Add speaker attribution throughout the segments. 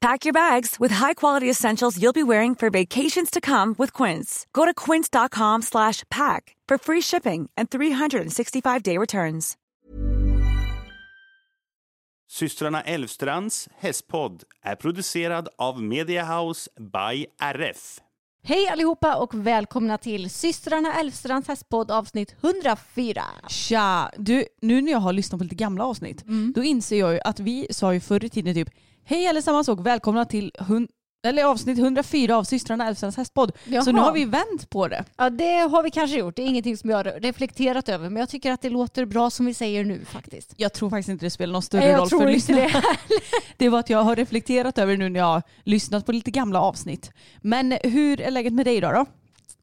Speaker 1: Pack your bags with high-quality essentials you'll be wearing for vacations to come with Quince. Go to quince.com slash pack for free shipping and 365-day returns.
Speaker 2: Systrarna Elvstrands hästpodd är producerad av Mediahouse by RF.
Speaker 3: Hej allihopa och välkomna till systrarna Elfstrands hästpodd avsnitt 104.
Speaker 4: Tja! Du, nu när jag har lyssnat på lite gamla avsnitt, då inser jag ju att vi sa ju förr i tiden typ Hej allesammans och välkomna till eller avsnitt 104 av systrarna Elfstrands hästpodd.
Speaker 3: Jaha.
Speaker 4: Så nu har vi vänt på det.
Speaker 3: Ja det har vi kanske gjort, det är ingenting som jag har reflekterat över men jag tycker att det låter bra som vi säger nu faktiskt.
Speaker 4: Jag tror faktiskt inte det spelar någon större
Speaker 3: Nej,
Speaker 4: roll för lyssnarna.
Speaker 3: det.
Speaker 4: Det var att jag har reflekterat över det nu när jag har lyssnat på lite gamla avsnitt. Men hur är läget med dig idag då?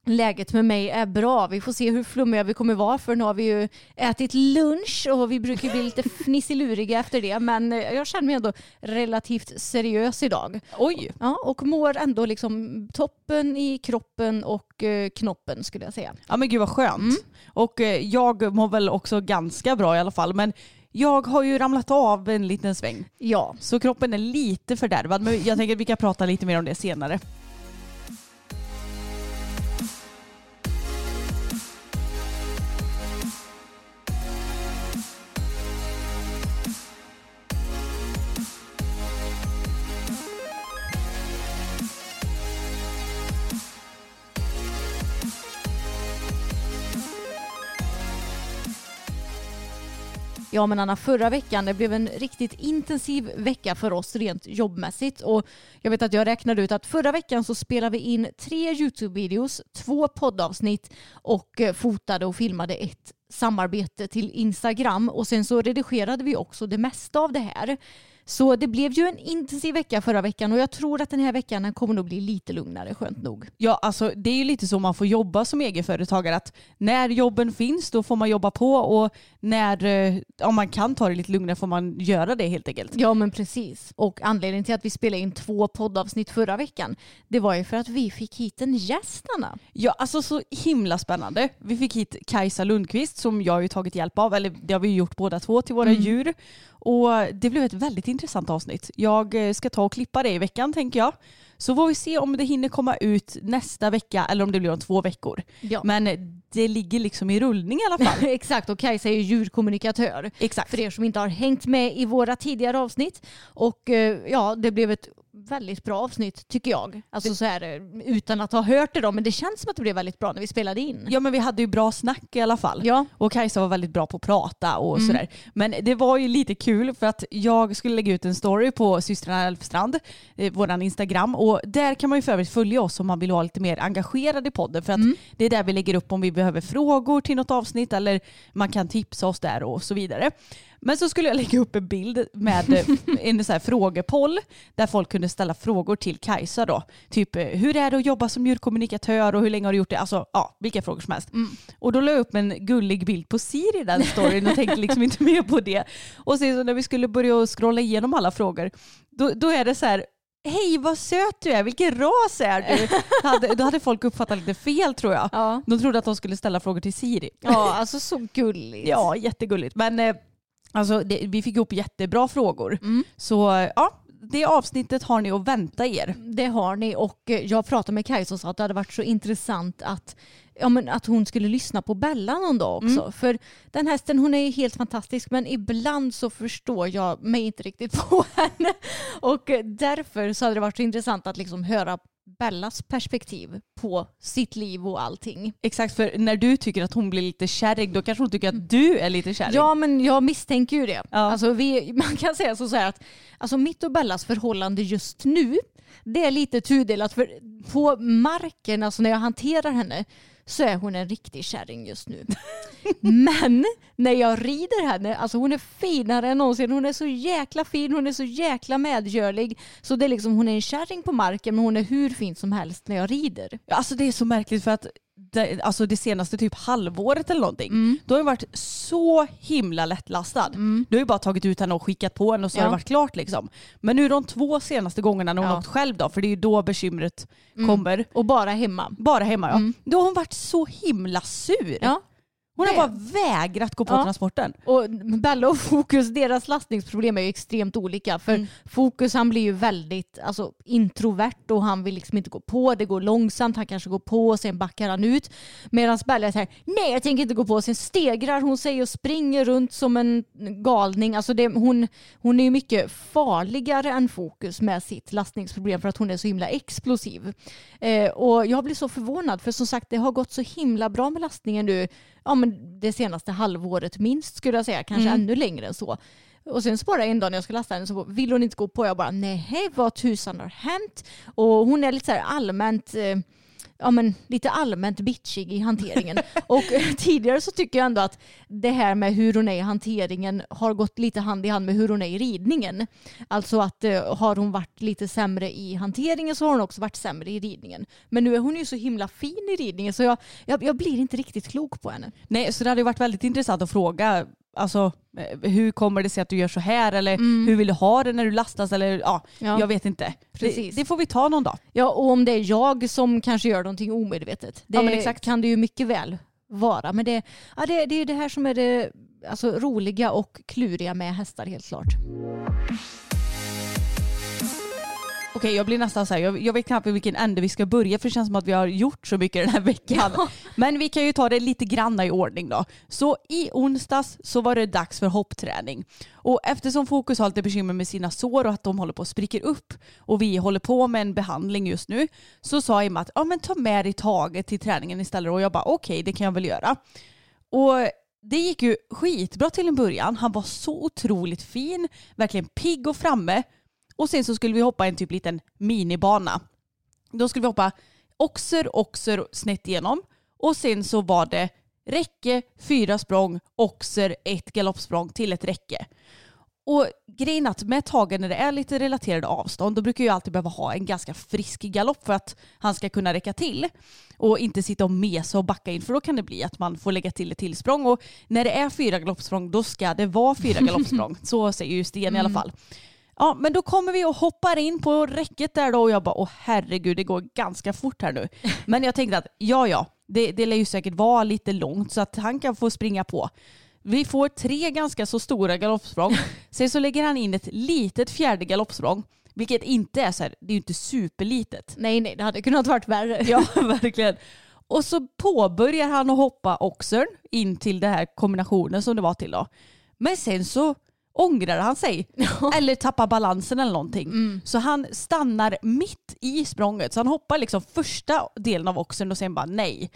Speaker 3: Läget med mig är bra, vi får se hur flummiga vi kommer vara för nu har vi ju ätit lunch och vi brukar bli lite fnissiluriga efter det men eh, jag känner mig ändå relativt seriös idag.
Speaker 4: Oj!
Speaker 3: Ja, och mår ändå liksom toppen i kroppen och eh, knoppen skulle jag säga.
Speaker 4: Ja men gud vad skönt.
Speaker 3: Mm.
Speaker 4: Och eh, jag mår väl också ganska bra i alla fall. Men jag har ju ramlat av en liten sväng.
Speaker 3: Ja,
Speaker 4: Så kroppen är lite fördärvad. Men jag tänker att vi kan prata lite mer om det senare.
Speaker 3: Ja men Anna, förra veckan det blev en riktigt intensiv vecka för oss rent jobbmässigt och jag vet att jag räknade ut att förra veckan så spelade vi in tre YouTube-videos, två poddavsnitt och eh, fotade och filmade ett samarbete till Instagram och sen så redigerade vi också det mesta av det här. Så det blev ju en intensiv vecka förra veckan och jag tror att den här veckan kommer nog bli lite lugnare skönt nog.
Speaker 4: Ja, alltså det är ju lite så man får jobba som egenföretagare. Att när jobben finns då får man jobba på och när eh, om man kan ta det lite lugnare får man göra det helt enkelt.
Speaker 3: Ja men precis. Och anledningen till att vi spelade in två poddavsnitt förra veckan det var ju för att vi fick hit en gäst Anna.
Speaker 4: Ja, alltså så himla spännande. Vi fick hit Kajsa Lundqvist som jag har ju tagit hjälp av, eller det har vi gjort båda två till våra djur. Och det blev ett väldigt intressant avsnitt. Jag eh, ska ta och klippa det i veckan tänker jag. Så får vi se om det hinner komma ut nästa vecka eller om det blir om två veckor.
Speaker 3: Ja.
Speaker 4: Men det ligger liksom i rullning i alla fall.
Speaker 3: Exakt och Kajsa är ju djurkommunikatör.
Speaker 4: Exakt.
Speaker 3: För er som inte har hängt med i våra tidigare avsnitt. Och eh, ja, det blev ett väldigt bra avsnitt tycker jag. Alltså så här utan att ha hört det då. Men det känns som att det blev väldigt bra när vi spelade in.
Speaker 4: Ja men vi hade ju bra snack i alla fall.
Speaker 3: Ja.
Speaker 4: Och Kajsa var väldigt bra på att prata och
Speaker 3: Mm.
Speaker 4: sådär. Men det var ju lite kul för att jag skulle lägga ut en story på systrarna Elfstrand, eh, våran Instagram. Och där kan man ju för övrigt följa oss om man vill vara lite mer engagerad i podden. För att
Speaker 3: Mm.
Speaker 4: det är där vi lägger upp om vi behöver frågor till något avsnitt eller man kan tipsa oss där och så vidare. Men så skulle jag lägga upp en bild med eh, en så här frågepoll där folk kunde ställa frågor till Kajsa då. Typ eh, hur är det att jobba som djurkommunikatör och hur länge har du gjort det? Alltså ja, vilka frågor som helst. Och då la jag upp en gullig bild på Siri i den storyn och tänkte liksom inte mer på det. Och sen så när vi skulle börja scrolla igenom alla frågor då, då är det så här Hej vad söt du är, vilken ras är du? hade, då hade folk uppfattat lite fel tror jag.
Speaker 3: Ja.
Speaker 4: De trodde att de skulle ställa frågor till Siri.
Speaker 3: Ja, alltså så gulligt.
Speaker 4: Ja, jättegulligt. Men eh, alltså, det, vi fick ihop jättebra frågor.
Speaker 3: Mm.
Speaker 4: Så ja, det avsnittet har ni att vänta er.
Speaker 3: Det har ni och eh, jag pratade med Kajsa och sa att det hade varit så intressant att, ja, men att hon skulle lyssna på Bella någon dag också. För den hästen hon är ju helt fantastisk men ibland så förstår jag mig inte riktigt på henne. Och eh, därför så hade det varit så intressant att liksom höra Bellas perspektiv på sitt liv och allting.
Speaker 4: Exakt, för när du tycker att hon blir lite kärring då kanske hon tycker att du är lite kärring.
Speaker 3: Ja men jag misstänker ju det.
Speaker 4: Ja.
Speaker 3: Alltså, vi, man kan säga så här att alltså, mitt och Bellas förhållande just nu det är lite tudelat för på marken, alltså när jag hanterar henne så är hon en riktig kärring just nu. Men när jag rider henne, alltså hon är finare än någonsin. Hon är så jäkla fin, hon är så jäkla medgörlig. Så det är liksom, hon är en kärring på marken men hon är hur fin som helst när jag rider.
Speaker 4: Alltså det är så märkligt för att det, alltså det senaste typ halvåret eller någonting, då har hon varit så himla lättlastad. Du har ju bara tagit ut henne och skickat på henne och så har
Speaker 3: Ja.
Speaker 4: det varit klart liksom. Men nu de två senaste gångerna när hon
Speaker 3: Ja.
Speaker 4: har åkt själv då, för det är ju då bekymret kommer,
Speaker 3: Och bara hemma.
Speaker 4: bara hemma ja, då har hon varit så himla sur.
Speaker 3: Ja.
Speaker 4: Hon har bara vägrat gå på
Speaker 3: Ja.
Speaker 4: transporten.
Speaker 3: Och Bella och Fokus, deras lastningsproblem är ju extremt olika. För Fokus han blir ju väldigt alltså, introvert och han vill liksom inte gå på. Det går långsamt, han kanske går på och sen backar han ut. Medan Bella är så här, nej jag tänker inte gå på. Sen stegrar hon sig och springer runt som en galning. Alltså det, hon, hon är ju mycket farligare än Fokus med sitt lastningsproblem för att hon är så himla explosiv. Eh, och jag blir så förvånad för som sagt det har gått så himla bra med lastningen nu ja, men det senaste halvåret minst skulle jag säga, kanske ännu längre än så. Och sen så bara en dag när jag ska lasta henne så vill hon inte gå på. Jag bara nej, vad tusan har hänt? Och hon är lite så här allmänt eh, ja, men lite allmänt bitchig i hanteringen. och eh, tidigare så tycker jag ändå att det här med hur hon är i hanteringen har gått lite hand i hand med hur hon är i ridningen. Alltså att eh, har hon varit lite sämre i hanteringen så har hon också varit sämre i ridningen. Men nu är hon ju så himla fin i ridningen så jag, jag, jag blir inte riktigt klok på henne.
Speaker 4: Nej, så det hade ju varit väldigt intressant att fråga Alltså, eh, hur kommer det sig att du gör så här? Eller hur vill du ha det när du lastas? Eller, ja,
Speaker 3: Ja.
Speaker 4: Jag vet inte.
Speaker 3: Precis.
Speaker 4: Det, det får vi ta någon dag.
Speaker 3: Ja, och om det är jag som kanske gör någonting omedvetet. Det
Speaker 4: Ja, men exakt.
Speaker 3: kan det ju mycket väl vara. Men det, ja, det, det är det här som är det alltså, roliga och kluriga med hästar helt klart.
Speaker 4: Okej, jag blir nästan så här, jag, jag vet knappt i vilken ände vi ska börja för det känns som att vi har gjort så mycket den här veckan. Men vi kan ju ta det lite granna i ordning då. Så i onsdags så var det dags för hoppträning. Och eftersom Fokus har lite bekymmer med sina sår och att de håller på att spricker upp och vi håller på med en behandling just nu så sa Emma att ja, men ta med dig taget till träningen istället och jag bara okej det kan jag väl göra. Och det gick ju skitbra till en början. Han var så otroligt fin, verkligen pigg och framme. Och sen så skulle vi hoppa en typ liten minibana. Då skulle vi hoppa oxer, oxer snett igenom. Och sen så var det räcke, fyra språng, oxer, ett galoppsprång till ett räcke. Och grejen att med tagen när det är lite relaterade avstånd då brukar jag alltid behöva ha en ganska frisk galopp för att han ska kunna räcka till. Och inte sitta och mesa och backa in för då kan det bli att man får lägga till ett tillsprång. Och när det är fyra galoppsprång då ska det vara fyra galoppsprång. Så säger ju Sten i alla fall. Ja, men då kommer vi och hoppar in på räcket där då och jag bara, åh herregud, det går ganska fort här nu. Men jag tänkte att, ja ja, det, det lär ju säkert vara lite långt så att han kan få springa på. Vi får tre ganska så stora galoppsprång. Sen så lägger han in ett litet fjärde galoppsprång. Vilket inte är så här, det är ju inte superlitet.
Speaker 3: Nej, nej, det hade kunnat varit värre.
Speaker 4: Ja, verkligen. Och så påbörjar han att hoppa oxern in till den här kombinationen som det var till då. Men sen så ångrar han sig. Eller tappar balansen eller någonting. Så han stannar mitt i språnget. Så han hoppar liksom första delen av oxern och sen bara nej.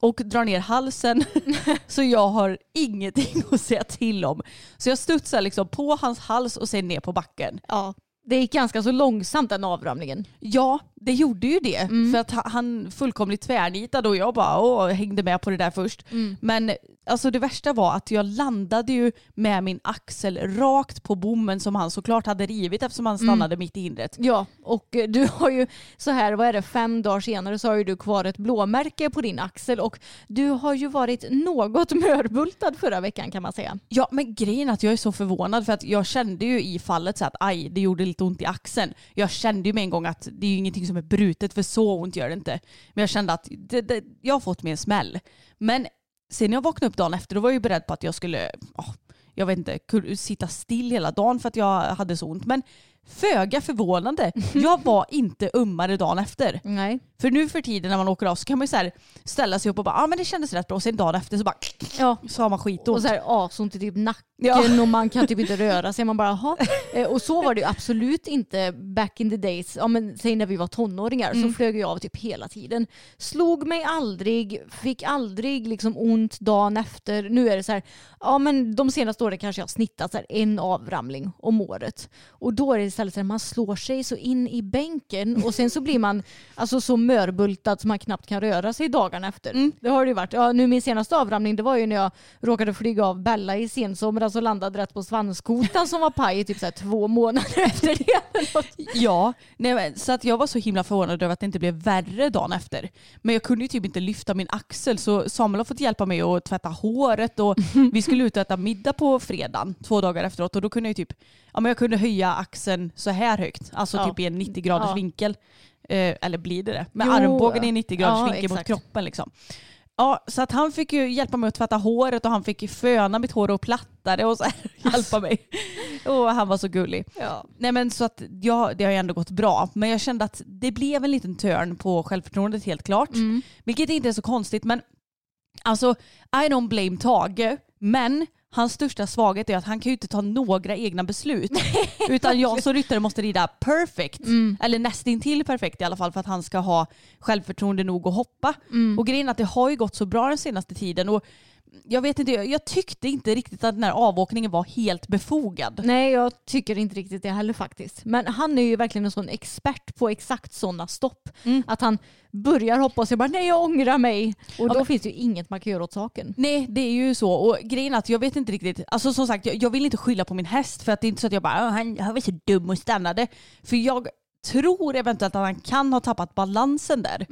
Speaker 4: Och drar ner halsen. så jag har ingenting att säga till om. Så jag studsar liksom på hans hals och sen ner på backen.
Speaker 3: Ja, det gick ganska så långsamt den avramningen.
Speaker 4: Ja, det gjorde ju det. För att ha- han fullkomligt tvärnitade och jag bara åh, hängde med på det där först. Men alltså det värsta var att jag landade ju med min axel rakt på bommen som han såklart hade rivit eftersom han stannade mitt i hindret.
Speaker 3: Ja, och eh, du har ju så här, vad är det, fem dagar senare så har ju du kvar ett blåmärke på din axel och du har ju varit något mörbultad förra veckan kan man säga.
Speaker 4: Ja men grejen är att jag är så förvånad för att jag kände ju i fallet så att aj det gjorde lite ont i axeln. Jag kände ju med en gång att det är ju ingenting som är brutet för så ont gör det inte. Men jag kände att det, det, jag har fått mig en smäll. Men sen när jag vaknade upp dagen efter då var jag ju beredd på att jag skulle, ja, jag vet inte, sitta still hela dagen för att jag hade så ont. Men föga förvånande, jag var inte ömmare dagen efter.
Speaker 3: Nej.
Speaker 4: För nu för tiden när man åker av så kan man ju så här ställa sig upp och bara, ja ah, men det kändes rätt bra. Och sen dagen efter så bara,
Speaker 3: Ja.
Speaker 4: så har man skitont.
Speaker 3: Och så här asont i typ nacken
Speaker 4: Ja.
Speaker 3: och man kan typ inte röra sig. Man bara, "Jaha." Eh, Och så var det ju absolut inte back in the days. Ja, men, säg när vi var tonåringar
Speaker 4: Mm.
Speaker 3: så flög jag av typ hela tiden. Slog mig aldrig, fick aldrig liksom ont dagen efter. Nu är det så här, ja men de senaste åren kanske jag har snittat så här en avramling om året. Och då är det istället så här, man slår sig så in i bänken och sen så blir man alltså så mörbultad så man knappt kan röra sig dagarna efter.
Speaker 4: Mm.
Speaker 3: Det har det ju varit. Ja, nu min senaste avramling det var ju när jag råkade flyga av Bella i sensomras och landade rätt på svanskotan som var paj i typ så två månader efter det.
Speaker 4: Ja, nej, men, så att jag var så himla förvånad över att det inte blev värre dagen efter. Men jag kunde ju typ inte lyfta min axel så Samuel har fått hjälpa mig att tvätta håret och vi skulle ut och äta middag på fredagen två dagar efteråt och då kunde jag typ, ja men jag kunde höja axeln så här högt, alltså
Speaker 3: Ja.
Speaker 4: typ i en 90 graders
Speaker 3: Ja.
Speaker 4: vinkel. Eh, eller blir det det? Med
Speaker 3: Jo,
Speaker 4: armbågen i en 90 graders
Speaker 3: ja,
Speaker 4: vinkel mot kroppen liksom. Ja, så att han fick ju hjälpa mig att tvätta håret och han fick föna mitt hår och platta det och så hjälpa mig. Och han var så gullig.
Speaker 3: Ja.
Speaker 4: Nej men så att ja, det har ju ändå gått bra. Men jag kände att det blev en liten törn på självförtroendet helt klart. Vilket inte är så konstigt men alltså I don't blame Tage men hans största svaghet är att han kan ju inte ta några egna beslut. utan jag som ryttare måste rida perfect. Eller nästintill perfekt i alla fall för att han ska ha självförtroende nog att hoppa. Och grejen är att det har ju gått så bra den senaste tiden. Och jag vet inte, jag, tyckte inte riktigt att den här avåkningen var helt befogad.
Speaker 3: Nej, jag tycker inte riktigt det heller faktiskt. Men han är ju verkligen en sån expert på exakt sådana stopp.
Speaker 4: Mm.
Speaker 3: Att han börjar hoppa och så bara nej jag ångrar mig. Och då
Speaker 4: men-
Speaker 3: finns det ju inget man kan göra åt saken.
Speaker 4: Nej det är ju så och grejen är att jag vet inte riktigt, alltså som sagt jag, jag vill inte skylla på min häst för att det är inte så att jag bara "Åh, han, han var så dum och stannade. För jag tror eventuellt att han kan ha tappat balansen där.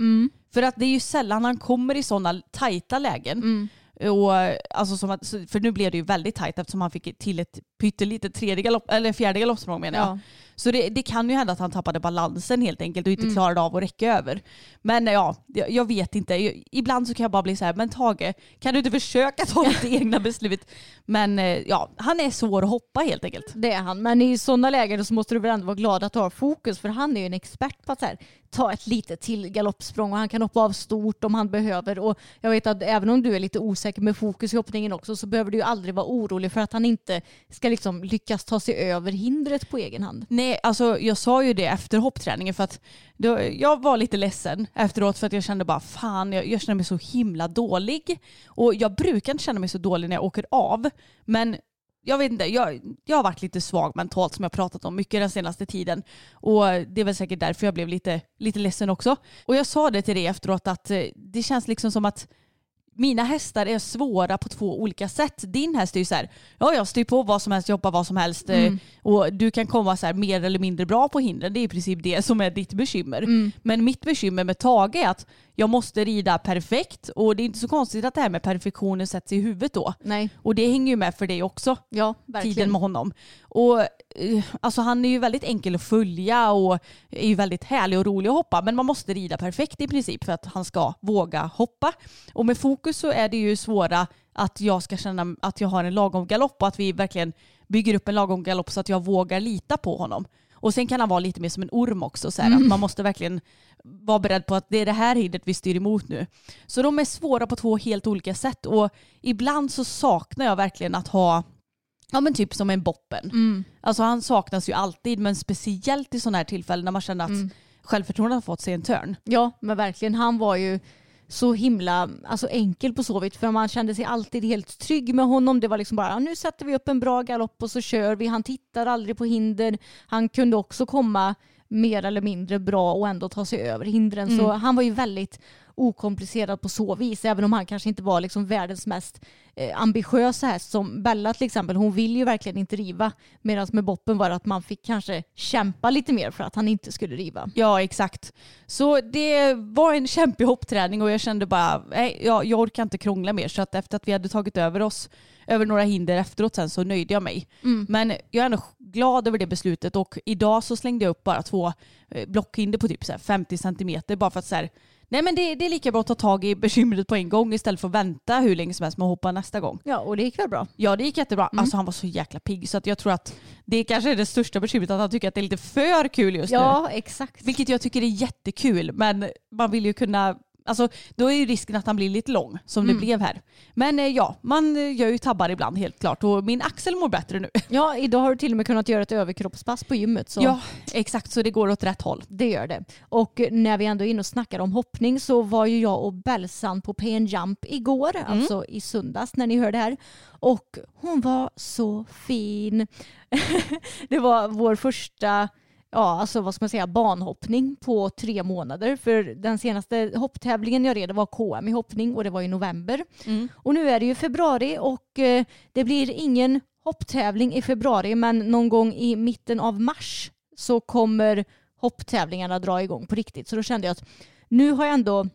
Speaker 4: För att det är ju sällan han kommer i sådana tajta lägen. Och, alltså som att, för nu blev det ju väldigt tajt eftersom han fick till ett pyttelitet tredje galopp, eller fjärde galoppsprång menar jag.
Speaker 3: Ja.
Speaker 4: Så det, det kan ju hända att han tappade balansen helt enkelt och inte klarade av att räcka över. Men ja, jag, vet inte. Ibland så kan jag bara bli så här, men Tage, kan du inte försöka ta lite egna beslut? Men eh, ja, han är svår att hoppa helt enkelt.
Speaker 3: Det är han. Men i sådana lägen så måste du väl ändå vara glad att du har fokus för han är ju en expert på att så här, ta ett litet till galoppsprång och han kan hoppa av stort om han behöver. Och jag vet att även om du är lite osäker med fokus i hoppningen också så behöver du ju aldrig vara orolig för att han inte ska liksom lyckas ta sig över hindret på egen hand.
Speaker 4: Nej, alltså jag sa ju det efter hoppträningen för att då, jag var lite ledsen efteråt för att jag kände bara fan, jag, jag känner mig så himla dålig. Och jag brukar inte känna mig så dålig när jag åker av. Men jag vet inte, jag, jag har varit lite svag mentalt som jag pratat om mycket den senaste tiden. Och det är väl säkert därför jag blev lite, lite ledsen också. Och jag sa det till dig efteråt att eh, det känns liksom som att mina hästar är svåra på två olika sätt. Din häst är ju så här, ja jag styr på vad som helst, jobbar vad som helst eh, och du kan komma så här mer eller mindre bra på hindren. Det är i princip det som är ditt bekymmer. Men mitt bekymmer med Tage är att jag måste rida perfekt och det är inte så konstigt att det här med perfektionen sätts i huvudet då.
Speaker 3: Nej,
Speaker 4: Och det hänger ju med för dig också
Speaker 3: ja
Speaker 4: tiden
Speaker 3: verkligen.
Speaker 4: med honom. Och alltså han är ju väldigt enkel att följa och är ju väldigt härlig och rolig att hoppa men man måste rida perfekt i princip för att han ska våga hoppa. Och med fokus så är det ju svåra att jag ska känna att jag har en lagom galopp och att vi verkligen bygger upp en lagom galopp så att jag vågar lita på honom. Och sen kan han vara lite mer som en orm också, så här, att man måste verkligen vara beredd på att det är det här hindret vi styr emot nu. Så de är svåra på två helt olika sätt och ibland så saknar jag verkligen att ha Ja men typ som en boppen. Alltså han saknas ju alltid men speciellt i sådana här tillfällen när man känner att självförtroendet har fått sig en törn.
Speaker 3: Ja, men verkligen. Han var ju så himla alltså, enkel på så vis. För man kände sig alltid helt trygg med honom. Det var liksom bara, nu sätter vi upp en bra galopp och så kör vi. Han tittar aldrig på hinder. Han kunde också komma mer eller mindre bra och ändå ta sig över hindren. Så han var ju väldigt okomplicerad på så vis. Även om han kanske inte var liksom världens mest eh, ambitiösa häst. Som Bella till exempel, hon vill ju verkligen inte riva. Medan med Boppen var det att man fick kanske kämpa lite mer för att han inte skulle riva.
Speaker 4: Ja exakt. Så det var en kämpig hoppträning och jag kände bara, nej jag, jag orkar inte krångla mer. Så att efter att vi hade tagit över oss över några hinder efteråt sen så nöjde jag mig. Men jag är ändå glad över det beslutet och idag så slängde jag upp bara två eh, blockhinder på typ så här 50 centimeter bara för att så här, Nej men det, det är lika bra att ta tag i bekymret på en gång istället för att vänta hur länge som helst med att hoppa nästa gång.
Speaker 3: Ja, och det gick väl bra.
Speaker 4: Ja det gick jättebra.
Speaker 3: Mm.
Speaker 4: Alltså han var så jäkla pigg så att jag tror att det kanske är det största bekymret att han tycker att det är lite för kul just nu.
Speaker 3: Ja, exakt.
Speaker 4: Vilket jag tycker är jättekul men man vill ju kunna Alltså, då är ju risken att han blir lite lång som
Speaker 3: Mm.
Speaker 4: det blev här. Men eh, ja, man eh, gör ju tabbar ibland helt klart och min axel mår bättre nu.
Speaker 3: Ja, idag har du till och med kunnat göra ett överkroppspass på gymmet. Så
Speaker 4: Ja, exakt så det går åt rätt håll.
Speaker 3: det gör det. Och när vi ändå är inne och snackar om hoppning så var ju jag och Belsan på PN Jump igår, alltså i söndags när ni hörde här. Och hon var så fin. det var vår första ja, alltså vad ska man säga, banhoppning på tre månader. För den senaste hopptävlingen jag red var KM i hoppning och det var i november. Och nu är det ju februari och eh, det blir ingen hopptävling i februari men någon gång i mitten av mars så kommer hopptävlingarna dra igång på riktigt. Så då kände jag att nu har jag ändå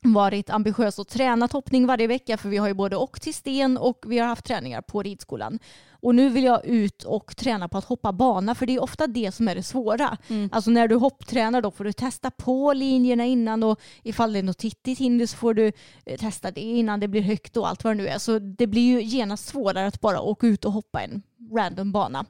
Speaker 3: varit ambitiös och tränat hoppning varje vecka för vi har ju både åkt till sten och vi har haft träningar på ridskolan. Och nu vill jag ut och träna på att hoppa bana för det är ofta det som är det svåra. Alltså när du hopptränar då får du testa på linjerna innan och ifall det är något tittigt hinder så får du eh, testa det innan det blir högt och allt vad det nu är. Så det blir ju genast svårare att bara åka ut och hoppa en random bana.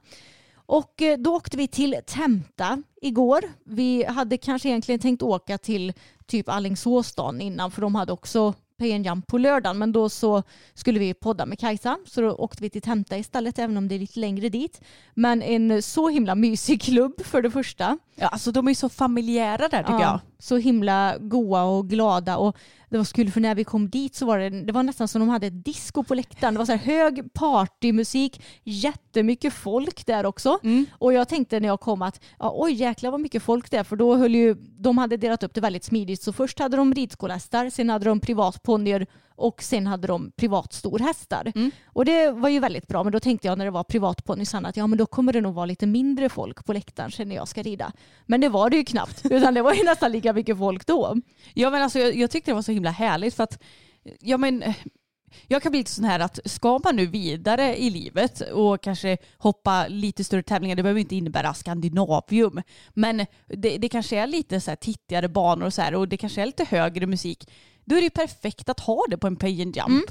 Speaker 3: Och eh, då åkte vi till Temta igår. Vi hade kanske egentligen tänkt åka till typ Alingsås dagen innan för de hade också PN Jump på lördagen men då så skulle vi podda med Kajsa så då åkte vi till Temta istället även om det är lite längre dit. Men en så himla mysig klubb för det första.
Speaker 4: Ja, alltså de är så familjära där tycker
Speaker 3: Ja,
Speaker 4: jag.
Speaker 3: Så himla goa och glada och det var så kul för när vi kom dit så var det, det var nästan som de hade ett disco på läktaren. Det var så hög partymusik, jättemycket folk där också. Och jag tänkte när jag kom att ja, oj jäklar vad mycket folk det är för då höll ju, de hade delat upp det väldigt smidigt. Så först hade de ridskolästar, sen hade de privatponnyer och sen hade de privatstorhästar. Och det var ju väldigt bra men då tänkte jag när det var privatponnysarna att ja men då kommer det nog vara lite mindre folk på läktaren sen när jag ska rida. Men det var det ju knappt utan det var ju nästan lika mycket folk då.
Speaker 4: Ja men alltså jag, jag tyckte det var så himla härligt för att ja men jag kan bli lite sån här att ska man nu vidare i livet och kanske hoppa lite större tävlingar, det behöver inte innebära Skandinavium, men det, det kanske är lite så här tittigare banor och så här och det kanske är lite högre musik, då är det ju perfekt att ha det på en pay and jump.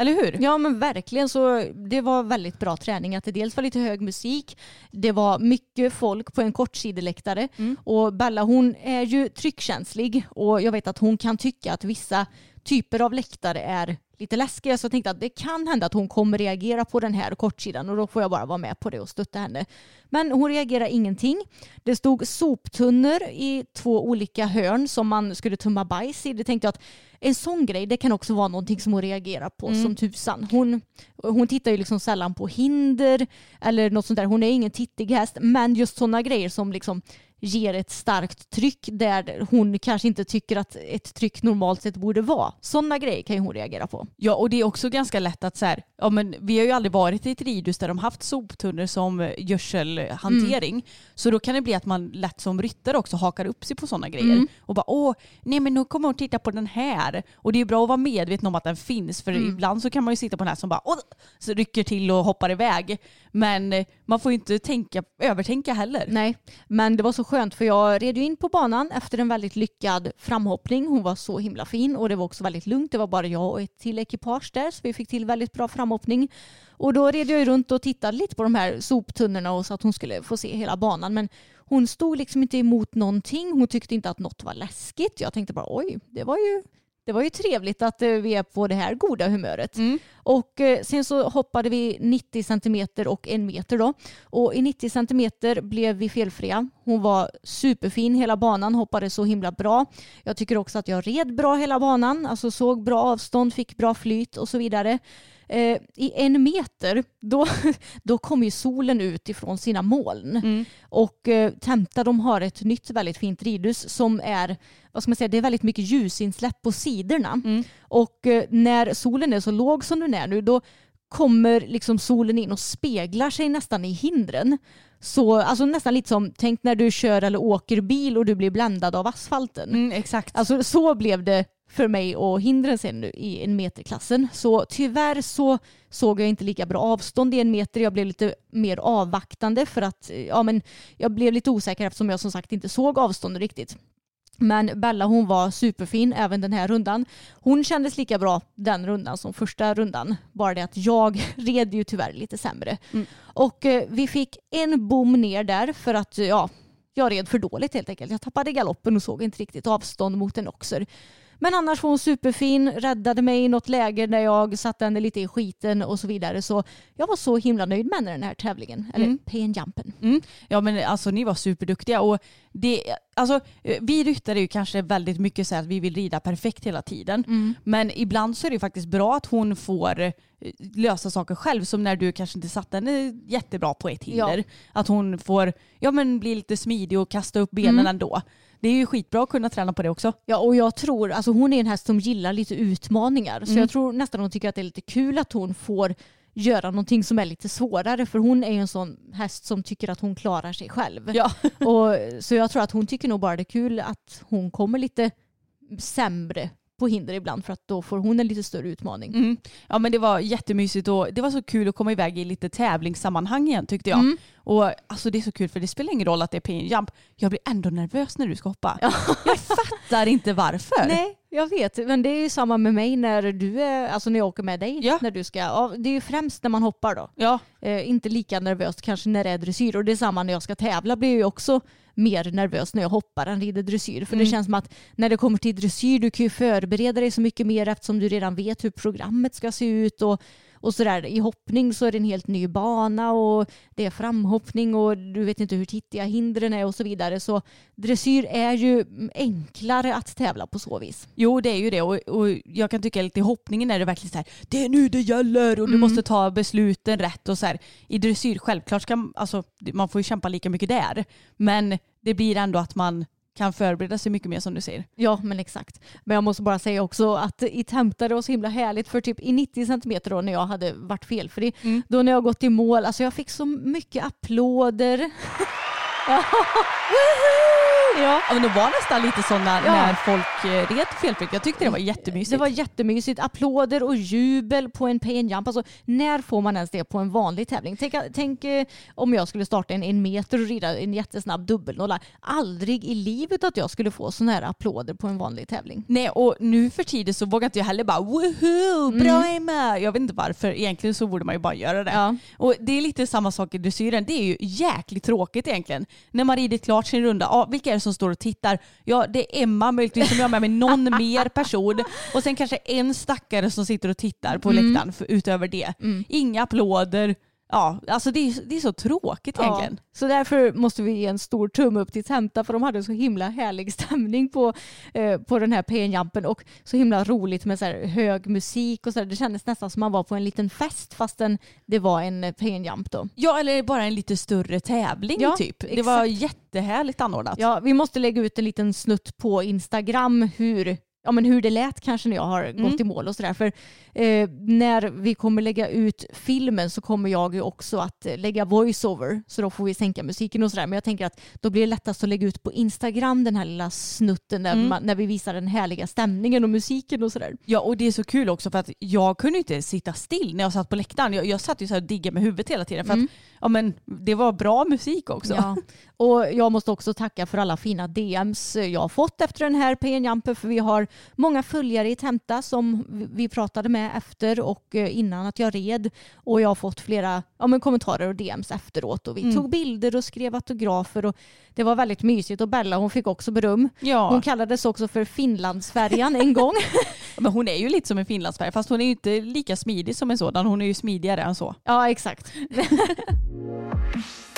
Speaker 4: Eller hur?
Speaker 3: Ja men verkligen så det var väldigt bra träning. Att det dels var lite hög musik, det var mycket folk på en kortsideläktare och Bella hon är ju tryckkänslig och jag vet att hon kan tycka att vissa typer av läktare är lite läskiga så jag tänkte att det kan hända att hon kommer reagera på den här kortsidan och då får jag bara vara med på det och stötta henne. Men hon reagerar ingenting. Det stod soptunnor i två olika hörn som man skulle tumma bajs i. Det tänkte jag att en sån grej det kan också vara någonting som hon reagerar på som tusan. Hon, hon tittar ju liksom sällan på hinder eller något sånt där. Hon är ingen tittig häst men just sådana grejer som liksom ger ett starkt tryck där hon kanske inte tycker att ett tryck normalt sett borde vara. Sådana grejer kan ju hon reagera på.
Speaker 4: Ja och det är också ganska lätt att så här, ja men vi har ju aldrig varit i ett ridhus där de haft soptunnor som gödselhantering. Så då kan det bli att man lätt som ryttare också hakar upp sig på sådana grejer. Och bara åh, nej men nu kommer hon titta på den här. Och det är bra att vara medveten om att den finns för ibland så kan man ju sitta på den här som bara åh, så rycker till och hoppar iväg. Men man får ju inte tänka, övertänka heller.
Speaker 3: Nej, men det var så skönt för jag red ju in på banan efter en väldigt lyckad framhoppning. Hon var så himla fin och det var också väldigt lugnt. Det var bara jag och ett till ekipage där så vi fick till väldigt bra framhoppning. Och då red jag ju runt och tittade lite på de här soptunnorna och så att hon skulle få se hela banan. Men hon stod liksom inte emot någonting. Hon tyckte inte att något var läskigt. Jag tänkte bara oj, det var ju det var ju trevligt att eh, vi är på det här goda humöret. Och eh, sen så hoppade vi 90 centimeter och en meter då. Och i 90 centimeter blev vi felfria. Hon var superfin hela banan, hoppade så himla bra. Jag tycker också att jag red bra hela banan, alltså såg bra avstånd, fick bra flyt och så vidare. Eh, I en meter, då, då kom ju solen ut ifrån sina moln. Och eh, Temta de har ett nytt väldigt fint ridhus som är, vad ska man säga, det är väldigt mycket ljusinsläpp på sidorna. Och eh, när solen är så låg som den är nu då kommer liksom solen in och speglar sig nästan i hindren. Så, alltså nästan lite som, tänk när du kör eller åker bil och du blir bländad av asfalten.
Speaker 4: Mm, exakt.
Speaker 3: Alltså så blev det för mig och hindren sen nu i en meterklassen. Så tyvärr så såg jag inte lika bra avstånd i en meter. Jag blev lite mer avvaktande för att ja, men jag blev lite osäker eftersom jag som sagt inte såg avstånd riktigt. Men Bella hon var superfin även den här rundan. Hon kändes lika bra den rundan som första rundan. Bara det att jag red ju tyvärr lite sämre.
Speaker 4: Mm.
Speaker 3: Och eh, vi fick en bom ner där för att ja, jag red för dåligt helt enkelt. Jag tappade galoppen och såg inte riktigt avstånd mot en oxer. Men annars var hon superfin, räddade mig i något läge där jag satte henne lite i skiten och så vidare. Så jag var så himla nöjd med henne den här tävlingen, eller
Speaker 4: Mm.
Speaker 3: PN-jumpen.
Speaker 4: Mm. Ja men alltså ni var superduktiga och det, alltså, vi ryttare är ju kanske väldigt mycket så att vi vill rida perfekt hela tiden.
Speaker 3: Mm.
Speaker 4: Men ibland så är det faktiskt bra att hon får eh, lösa saker själv som när du kanske inte satte henne jättebra på ett hinder.
Speaker 3: Ja.
Speaker 4: Att hon får ja, men bli lite smidig och kasta upp benen
Speaker 3: Mm.
Speaker 4: ändå. Det är ju skitbra att kunna träna på det också.
Speaker 3: Ja, och jag tror, alltså hon är en häst som gillar lite utmaningar. Så
Speaker 4: Mm.
Speaker 3: jag tror nästan hon tycker att det är lite kul att hon får göra någonting som är lite svårare. För hon är ju en sån häst som tycker att hon klarar sig själv.
Speaker 4: Ja.
Speaker 3: Och, så jag tror att hon tycker nog bara det är kul att hon kommer lite sämre på hinder ibland för att då får hon en lite större utmaning.
Speaker 4: Mm. Ja men det var jättemysigt och det var så kul att komma iväg i lite tävlingssammanhang igen tyckte jag.
Speaker 3: Mm.
Speaker 4: Och alltså det är så kul för det spelar ingen roll att det är pin jump. Jag blir ändå nervös när du ska hoppa. Jag fattar inte varför.
Speaker 3: Nej, jag vet. Men det är ju samma med mig när du är, alltså när jag åker med dig.
Speaker 4: Ja.
Speaker 3: När du ska, ja, det är ju främst när man hoppar då.
Speaker 4: Ja,
Speaker 3: Eh, inte lika nervöst kanske när det är dressyr. Och det är samma när jag ska tävla blir jag ju också mer nervös när jag hoppar än rider dressyr. För det
Speaker 4: Mm.
Speaker 3: känns som att när det kommer till dressyr du kan ju förbereda dig så mycket mer eftersom du redan vet hur programmet ska se ut. Och, och sådär. I hoppning så är det en helt ny bana och det är framhoppning och du vet inte hur tittiga hindren är och så vidare. Så dressyr är ju enklare att tävla på så vis.
Speaker 4: jo det är ju det och, och jag kan tycka lite i hoppningen är det verkligen så här, det är nu det gäller och du
Speaker 3: Mm.
Speaker 4: måste ta besluten rätt och så här. I dressyr självklart ska man, alltså man får ju kämpa lika mycket där. Men det blir ändå att man kan förbereda sig mycket mer som du säger.
Speaker 3: Ja, men exakt. Men jag måste bara säga också att i Tempta det var så himla härligt för typ i 90 centimeter då när jag hade varit felfri.
Speaker 4: Mm.
Speaker 3: Då när jag gått i mål, alltså jag fick så mycket applåder. ja.
Speaker 4: Ja men det var nästan lite så när,
Speaker 3: Ja.
Speaker 4: när folk eh, red felfritt. Jag tyckte det var jättemysigt.
Speaker 3: Det var jättemysigt. Applåder och jubel på en pay and jump. Alltså, när får man ens det på en vanlig tävling? Tänk, tänk eh, om jag skulle starta en, en meter och rida en jättesnabb dubbelnolla. Aldrig i livet att jag skulle få sådana här applåder på en vanlig tävling.
Speaker 4: Nej och nu för tiden så vågar inte jag heller bara woho, bra Emma. Jag vet inte varför, egentligen så borde man ju bara göra det.
Speaker 3: Ja.
Speaker 4: Och det är lite samma sak i dressyren, det är ju jäkligt tråkigt egentligen. När man rider klart sin runda, ja, vilka är det som står och tittar? Ja det är Emma möjligtvis som jag har med mig någon mer person och sen kanske en stackare som sitter och tittar på läktaren för, utöver det. Inga applåder. Ja, alltså det är, det är så tråkigt egentligen.
Speaker 3: Ja, så därför måste vi ge en stor tumme upp till Tenta för de hade så himla härlig stämning på, eh, på den här PN-jumpen och så himla roligt med så hög musik och så där. Det kändes nästan som man var på en liten fest fastän det var en eh, PN-jump då.
Speaker 4: Ja eller bara en lite större tävling
Speaker 3: Ja,
Speaker 4: typ. Det
Speaker 3: exakt.
Speaker 4: var jättehärligt anordnat.
Speaker 3: Ja, vi måste lägga ut en liten snutt på Instagram hur Ja, men hur det lät kanske när jag har gått i mål och sådär. För eh, när vi kommer lägga ut filmen så kommer jag ju också att eh, lägga voiceover. Så då får vi sänka musiken och sådär. Men jag tänker att då blir det lättast att lägga ut på Instagram den här lilla snutten där man, när vi visar den härliga stämningen och musiken och sådär.
Speaker 4: Ja och det är så kul också för att jag kunde inte sitta still när jag satt på läktaren. Jag, jag satt ju så här och diggade med huvudet hela tiden för att ja, men det var bra musik också.
Speaker 3: Ja. Och jag måste också tacka för alla fina DMs jag har fått efter den här PN-jumpen för vi har många följare i Temta som vi pratade med efter och eh, innan att jag red och jag har fått flera ja, men kommentarer och DMs efteråt och vi tog bilder och skrev autografer och det var väldigt mysigt och Bella hon fick också beröm.
Speaker 4: Ja.
Speaker 3: Hon kallades också för Finlandsfärjan en gång.
Speaker 4: Men hon är ju lite som en finlandsfärg fast hon är ju inte lika smidig som en sådan. Hon är ju smidigare än så.
Speaker 3: ja exakt.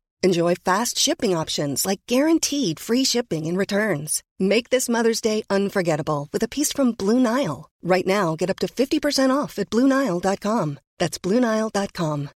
Speaker 5: Enjoy fast shipping options like guaranteed free shipping and returns. Make this Mother's Day unforgettable with a piece from Blue Nile. Right now, get up to 50% off at BlueNile.com. That's BlueNile.com.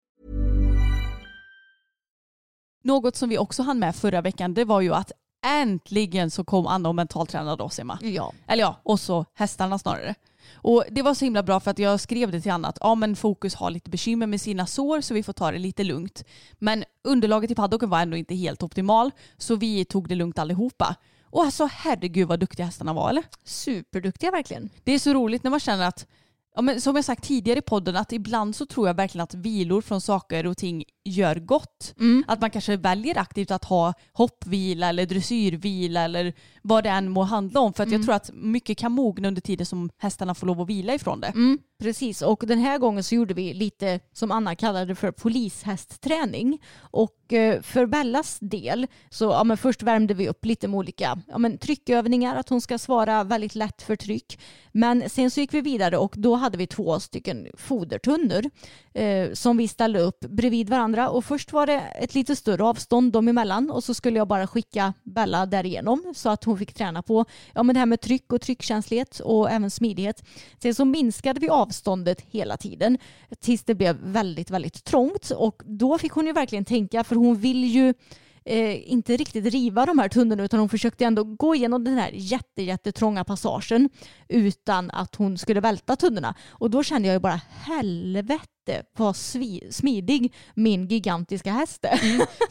Speaker 4: Något som vi också hann med förra veckan det var ju att äntligen så kom Anna och mentaltränade oss Emma.
Speaker 3: Ja.
Speaker 4: Eller ja, och så hästarna snarare. Och det var så himla bra för att jag skrev det till Anna att ja, men Fokus har lite bekymmer med sina sår så vi får ta det lite lugnt. Men underlaget i paddocken var ändå inte helt optimal så vi tog det lugnt allihopa. Och alltså herregud vad duktiga hästarna var eller?
Speaker 3: Superduktiga verkligen.
Speaker 4: Det är så roligt när man känner att Ja, men som jag sagt tidigare i podden, att ibland så tror jag verkligen att vilor från saker och ting gör gott. Att man kanske väljer aktivt att ha hoppvila eller dressyrvila eller vad det än må handla om. För att jag tror att mycket kan mogna under tiden som hästarna får lov att vila ifrån det.
Speaker 3: Mm, precis, och den här gången så gjorde vi lite som Anna kallade för polishästträning. Och Eh, för Bellas del så ja, men först värmde vi upp lite med olika ja, men tryckövningar, att hon ska svara väldigt lätt för tryck. Men sen så gick vi vidare och då hade vi två stycken fodertunnor eh, som vi ställde upp bredvid varandra. Och först var det ett lite större avstånd dem emellan och så skulle jag bara skicka Bella därigenom så att hon fick träna på ja, men det här med tryck och tryckkänslighet och även smidighet. Sen så minskade vi avståndet hela tiden tills det blev väldigt, väldigt trångt och då fick hon ju verkligen tänka för hon vill ju eh, inte riktigt riva de här tunnorna utan hon försökte ändå gå igenom den här jätte, jättetrånga passagen utan att hon skulle välta tunnorna. Och då kände jag ju bara helvete vad svi- smidig min gigantiska häst är.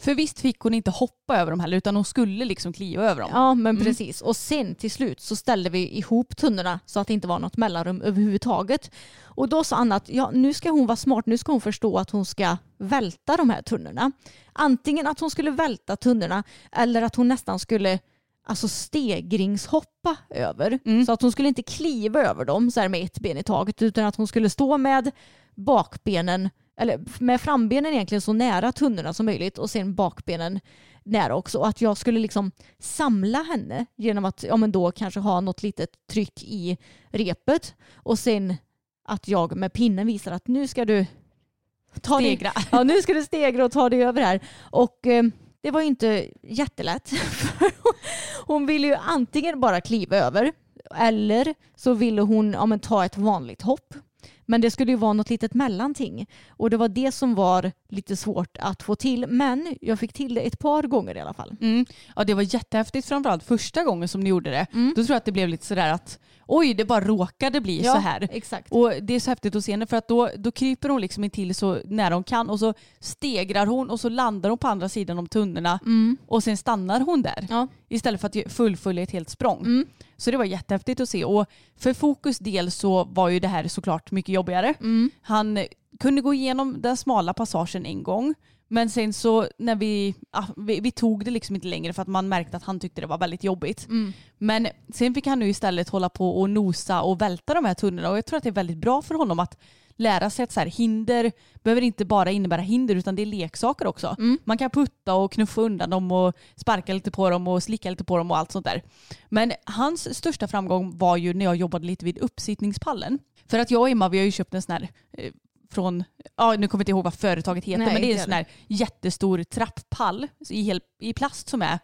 Speaker 4: För visst fick hon inte hoppa över dem heller utan hon skulle liksom kliva över dem.
Speaker 3: Ja men precis. Och sen till slut så ställde vi ihop tunnorna så att det inte var något mellanrum överhuvudtaget. Och då sa Anna att ja, nu ska hon vara smart, nu ska hon förstå att hon ska välta de här tunnorna. Antingen att hon skulle välta tunnorna eller att hon nästan skulle alltså stegringshoppa över. Så att hon skulle inte kliva över dem så här med ett ben i taget utan att hon skulle stå med bakbenen eller med frambenen egentligen så nära tunnorna som möjligt och sen bakbenen nära också. Och att jag skulle liksom samla henne genom att ja, men då kanske ha något litet tryck i repet och sen att jag med pinnen visar att nu ska du ta dig-
Speaker 4: Stegra.
Speaker 3: Ja, nu ska du stegra och ta dig över här. Och eh, det var ju inte jättelätt. Hon ville ju antingen bara kliva över eller så ville hon ja, men, ta ett vanligt hopp. Men det skulle ju vara något litet mellanting. Och det var det som var lite svårt att få till. Men jag fick till det ett par gånger i alla fall.
Speaker 4: Mm. Ja det var jättehäftigt framförallt första gången som ni gjorde det. Då tror jag att det blev lite sådär att oj det bara råkade bli så här.
Speaker 3: exakt.
Speaker 4: Och det är så häftigt att se henne för att då, då kryper hon liksom in till så nära hon kan och så stegrar hon och så landar hon på andra sidan om tunnorna och sen stannar hon där.
Speaker 3: Ja.
Speaker 4: Istället för att fullfölja ett helt språng. Så det var jättehäftigt att se och för Fokus del så var ju det här såklart mycket jobbigare. Han kunde gå igenom den smala passagen en gång men sen så när vi, ah, vi, vi tog det liksom inte längre för att man märkte att han tyckte det var väldigt jobbigt. Men sen fick han nu istället hålla på och nosa och välta de här tunnorna och jag tror att det är väldigt bra för honom att lära sig att så här, hinder behöver inte bara innebära hinder utan det är leksaker också. Man kan putta och knuffa undan dem och sparka lite på dem och slicka lite på dem och allt sånt där. Men hans största framgång var ju när jag jobbade lite vid uppsittningspallen. För att jag och Emma vi har ju köpt en sån här eh, från, ja nu kommer jag inte ihåg vad företaget heter,
Speaker 3: Nej,
Speaker 4: men det är en sån här jättestor trapppall i, hel, i plast som är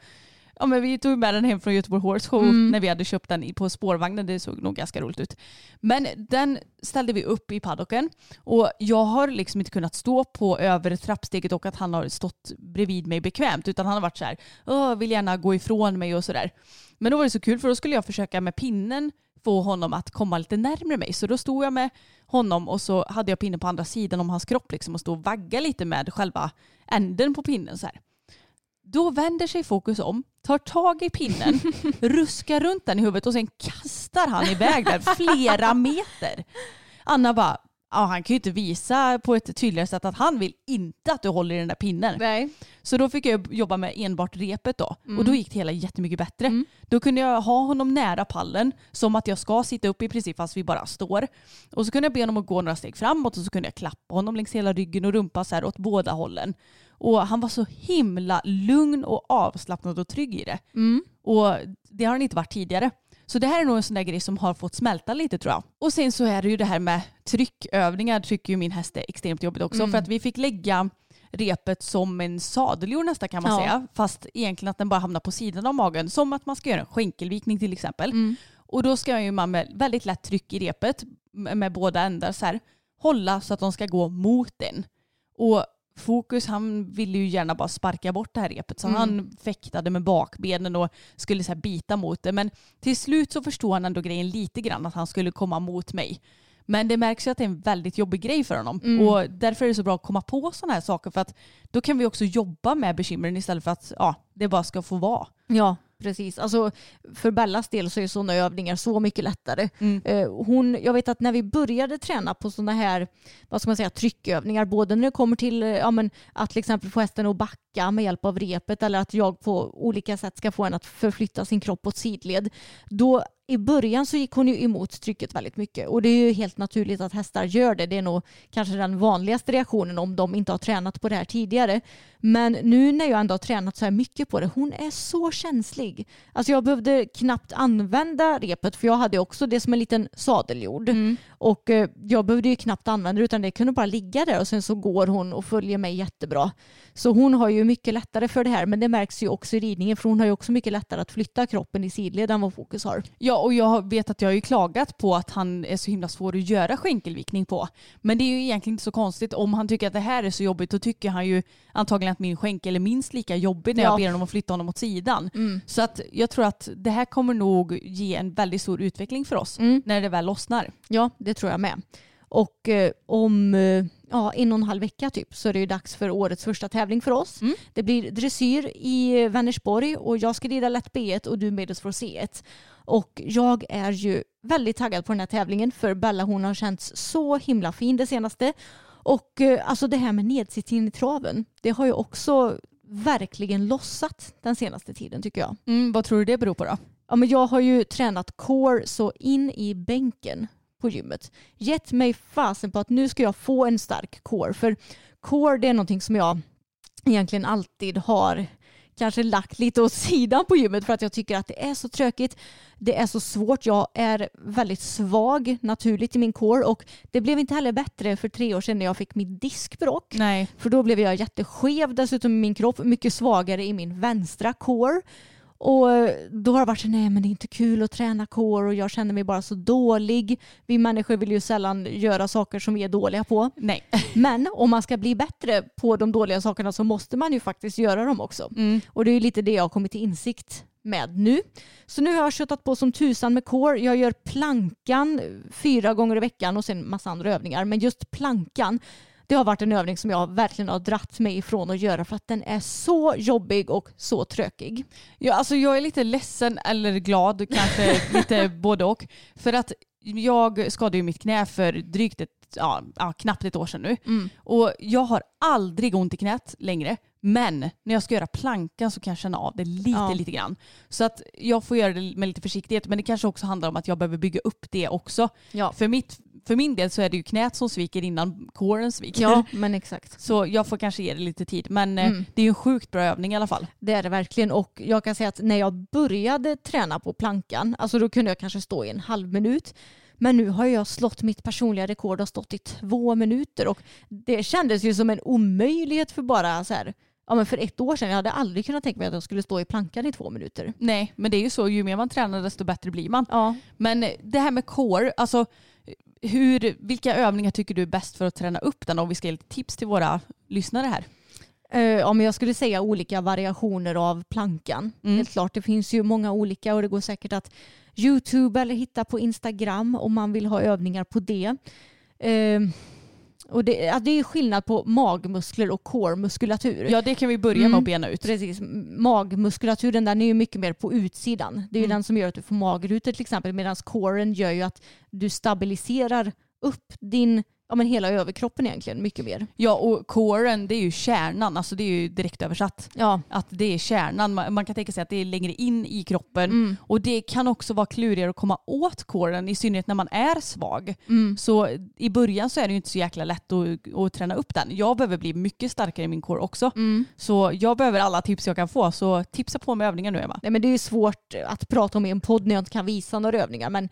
Speaker 4: Ja, men vi tog med den hem från Göteborg Horse Show när vi hade köpt den på spårvagnen. Det såg nog ganska roligt ut. Men den ställde vi upp i paddocken och jag har liksom inte kunnat stå på över trappsteget och att han har stått bredvid mig bekvämt utan han har varit så här, "Åh, vill gärna gå ifrån mig och sådär. Men då var det så kul för då skulle jag försöka med pinnen få honom att komma lite närmare mig. Så då stod jag med honom och så hade jag pinnen på andra sidan om hans kropp liksom och stod och vagga lite med själva änden på pinnen så här. Då vänder sig fokus om, tar tag i pinnen, ruskar runt den i huvudet och sen kastar han iväg den flera meter. Anna bara, ja, han kan ju inte visa på ett tydligare sätt att han vill inte att du håller i den där pinnen.
Speaker 3: Nej.
Speaker 4: Så då fick jag jobba med enbart repet då.
Speaker 3: Mm.
Speaker 4: Och då gick det hela jättemycket bättre. Då kunde jag ha honom nära pallen som att jag ska sitta upp i princip fast vi bara står. Och så kunde jag be honom att gå några steg framåt och så kunde jag klappa honom längs hela ryggen och rumpa så här åt båda hållen. Och han var så himla lugn och avslappnad och trygg i det.
Speaker 3: Mm.
Speaker 4: Och det har han inte varit tidigare. Så det här är nog en sån där grej som har fått smälta lite tror jag. Och sen så är det ju det här med tryckövningar tycker ju min häst är extremt jobbigt också.
Speaker 3: Mm.
Speaker 4: För att vi fick lägga repet som en sadeljord nästan kan man
Speaker 3: Ja.
Speaker 4: säga. Fast egentligen att den bara hamnar på sidan av magen. Som att man ska göra en skänkelvikning till exempel.
Speaker 3: Mm.
Speaker 4: Och då ska ju man med väldigt lätt tryck i repet med med båda ändar så här hålla så att de ska gå mot den. Och Fokus han ville ju gärna bara sparka bort det här repet så
Speaker 3: Mm.
Speaker 4: han fäktade med bakbenen och skulle så bita mot det. Men till slut så förstod han ändå grejen lite grann att han skulle komma mot mig. Men det märks ju att det är en väldigt jobbig grej för honom.
Speaker 3: Mm.
Speaker 4: Och därför är det så bra att komma på sådana här saker för att då kan vi också jobba med bekymren istället för att ja, det bara ska få vara.
Speaker 3: Ja, precis. Alltså, för Bellas del så är sådana övningar så mycket lättare.
Speaker 4: Mm.
Speaker 3: Eh, hon, jag vet att när vi började träna på sådana här vad ska man säga, tryckövningar, både när det kommer till eh, ja, men, att till exempel få hästen att backa med hjälp av repet eller att jag på olika sätt ska få henne att förflytta sin kropp åt sidled. Då i början så gick hon ju emot trycket väldigt mycket och det är ju helt naturligt att hästar gör det. Det är nog kanske den vanligaste reaktionen om de inte har tränat på det här tidigare. Men nu när jag ändå har tränat så här mycket på det, hon är så känslig. Alltså jag behövde knappt använda repet för jag hade också det som en liten sadeljord. Och eh, jag behövde ju knappt använda det utan det kunde bara ligga där och sen så går hon och följer mig jättebra. Så hon har ju mycket lättare för det här men det märks ju också i ridningen för hon har ju också mycket lättare att flytta kroppen i sidled än vad Fokus har.
Speaker 4: Ja, och jag vet att jag har ju klagat på att han är så himla svår att göra skänkelvikning på. Men det är ju egentligen inte så konstigt. Om han tycker att det här är så jobbigt då tycker han ju antagligen att min skänkel är minst lika jobbig när
Speaker 3: Ja.
Speaker 4: jag ber honom att flytta honom åt sidan. Så att jag tror att det här kommer nog ge en väldigt stor utveckling för oss
Speaker 3: Mm.
Speaker 4: när det väl lossnar.
Speaker 3: Ja, det tror jag med. Och eh, om eh, ja, en och en halv vecka typ så är det ju dags för årets första tävling för oss.
Speaker 4: Mm.
Speaker 3: Det blir dressyr i Vänersborg och jag ska rida lätt B1 och du med oss för C1. Och jag är ju väldigt taggad på den här tävlingen för Bella hon har känts så himla fin det senaste. Och eh, alltså det här med nedsittningen i traven, det har ju också verkligen lossat den senaste tiden tycker jag.
Speaker 4: Mm, vad tror du det beror på då?
Speaker 3: Ja, men jag har ju tränat core så in i bänken på gymmet. Gett mig fasen på att nu ska jag få en stark core. För core det är någonting som jag egentligen alltid har kanske lagt lite åt sidan på gymmet för att jag tycker att det är så tråkigt. Det är så svårt. Jag är väldigt svag naturligt i min core och det blev inte heller bättre för tre år sedan när jag fick mitt diskbråck. För då blev jag jätteskev dessutom i min kropp, mycket svagare i min vänstra core. Och då har det varit så nej men det är inte kul att träna core och jag känner mig bara så dålig. Vi människor vill ju sällan göra saker som vi är dåliga på.
Speaker 4: Nej.
Speaker 3: Men om man ska bli bättre på de dåliga sakerna så måste man ju faktiskt göra dem också.
Speaker 4: Mm.
Speaker 3: Och det är ju lite det jag har kommit till insikt med nu. Så nu har jag köttat på som tusan med core. Jag gör plankan fyra gånger i veckan och sen massa andra övningar. Men just plankan, det har varit en övning som jag verkligen har dratt mig ifrån att göra för att den är så jobbig och så trökig.
Speaker 4: Ja, alltså jag är lite ledsen eller glad, kanske lite både och. För att jag skadade ju mitt knä för drygt ett, ja, knappt ett år sedan nu.
Speaker 3: Mm.
Speaker 4: Och jag har aldrig ont i knät längre. Men när jag ska göra plankan så kan jag känna av det lite,
Speaker 3: Ja.
Speaker 4: lite grann. Så att jag får göra det med lite försiktighet. Men det kanske också handlar om att jag behöver bygga upp det också.
Speaker 3: Ja,
Speaker 4: För, mitt, för min del så är det ju knät som sviker innan kåren sviker.
Speaker 3: ja men exakt.
Speaker 4: Så jag får kanske ge det lite tid. Men eh,
Speaker 3: Mm.
Speaker 4: det är ju en sjukt bra övning i alla fall.
Speaker 3: Det är det verkligen och jag kan säga att när jag började träna på plankan, alltså då kunde jag kanske stå i en halv minut. Men nu har jag slått mitt personliga rekord och stått i två minuter och det kändes ju som en omöjlighet för bara så här, ja men för ett år sedan. Jag hade aldrig kunnat tänka mig att jag skulle stå i plankan i två minuter.
Speaker 4: Nej, men det är ju så. Ju mer man tränar desto bättre blir man.
Speaker 3: Ja,
Speaker 4: Men det här med core, alltså hur, vilka övningar tycker du är bäst för att träna upp den? Om vi ska ge lite tips till våra lyssnare här.
Speaker 3: Eh, om jag skulle säga olika variationer av plankan.
Speaker 4: Mm.
Speaker 3: Helt klart, det finns ju många olika och det går säkert att Youtube eller hitta på Instagram om man vill ha övningar på det. Eh, och det, ja, det är skillnad på magmuskler och core-muskulatur.
Speaker 4: Ja det kan vi börja med
Speaker 3: Mm.
Speaker 4: att bena ut.
Speaker 3: Precis. Magmuskulaturen den är ju mycket mer på utsidan. Det är ju
Speaker 4: Mm.
Speaker 3: den som gör att du får magrutor till exempel medan coren gör ju att du stabiliserar upp din, ja men hela överkroppen egentligen mycket mer.
Speaker 4: Ja och coren det är ju kärnan, alltså det är ju direkt översatt.
Speaker 3: Ja,
Speaker 4: Att det är kärnan, man, man kan tänka sig att det är längre in i kroppen.
Speaker 3: mm.
Speaker 4: Och det kan också vara klurigare att komma åt coren i synnerhet när man är svag.
Speaker 3: Mm.
Speaker 4: Så i början så är det ju inte så jäkla lätt att, att träna upp den. Jag behöver bli mycket starkare i min core också.
Speaker 3: Mm.
Speaker 4: Så jag behöver alla tips jag kan få. Så tipsa på med övningar nu Emma.
Speaker 3: Nej, men det är ju svårt att prata om i en podd när jag inte kan visa några övningar men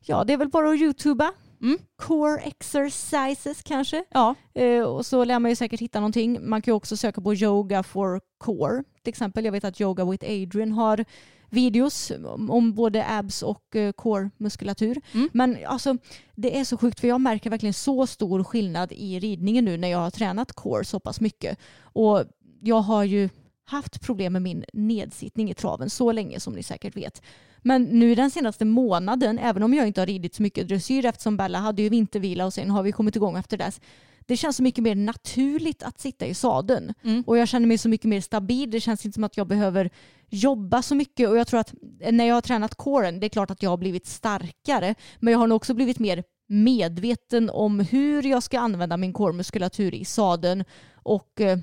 Speaker 3: ja det är väl bara att youtuba.
Speaker 4: Mm.
Speaker 3: Core exercises kanske.
Speaker 4: Ja,
Speaker 3: Eh, och så lär man ju säkert hitta någonting. Man kan ju också söka på yoga for core till exempel. Jag vet att Yoga with Adrian har videos om, både abs och eh, core-muskulatur.
Speaker 4: Mm.
Speaker 3: Men alltså, det är så sjukt för jag märker verkligen så stor skillnad i ridningen nu när jag har tränat core så pass mycket. Och jag har ju haft problem med min nedsittning i traven så länge som ni säkert vet. Men nu den senaste månaden, även om jag inte har ridit så mycket dressyr eftersom Bella hade ju vintervila och sen har vi kommit igång efter dess. Det känns så mycket mer naturligt att sitta i sadeln.
Speaker 4: Mm.
Speaker 3: Och jag känner mig så mycket mer stabil. Det känns inte som att jag behöver jobba så mycket. Och jag tror att när jag har tränat coren, det är klart att jag har blivit starkare. Men jag har nog också blivit mer medveten om hur jag ska använda min core-muskulatur i sadeln. Och eh,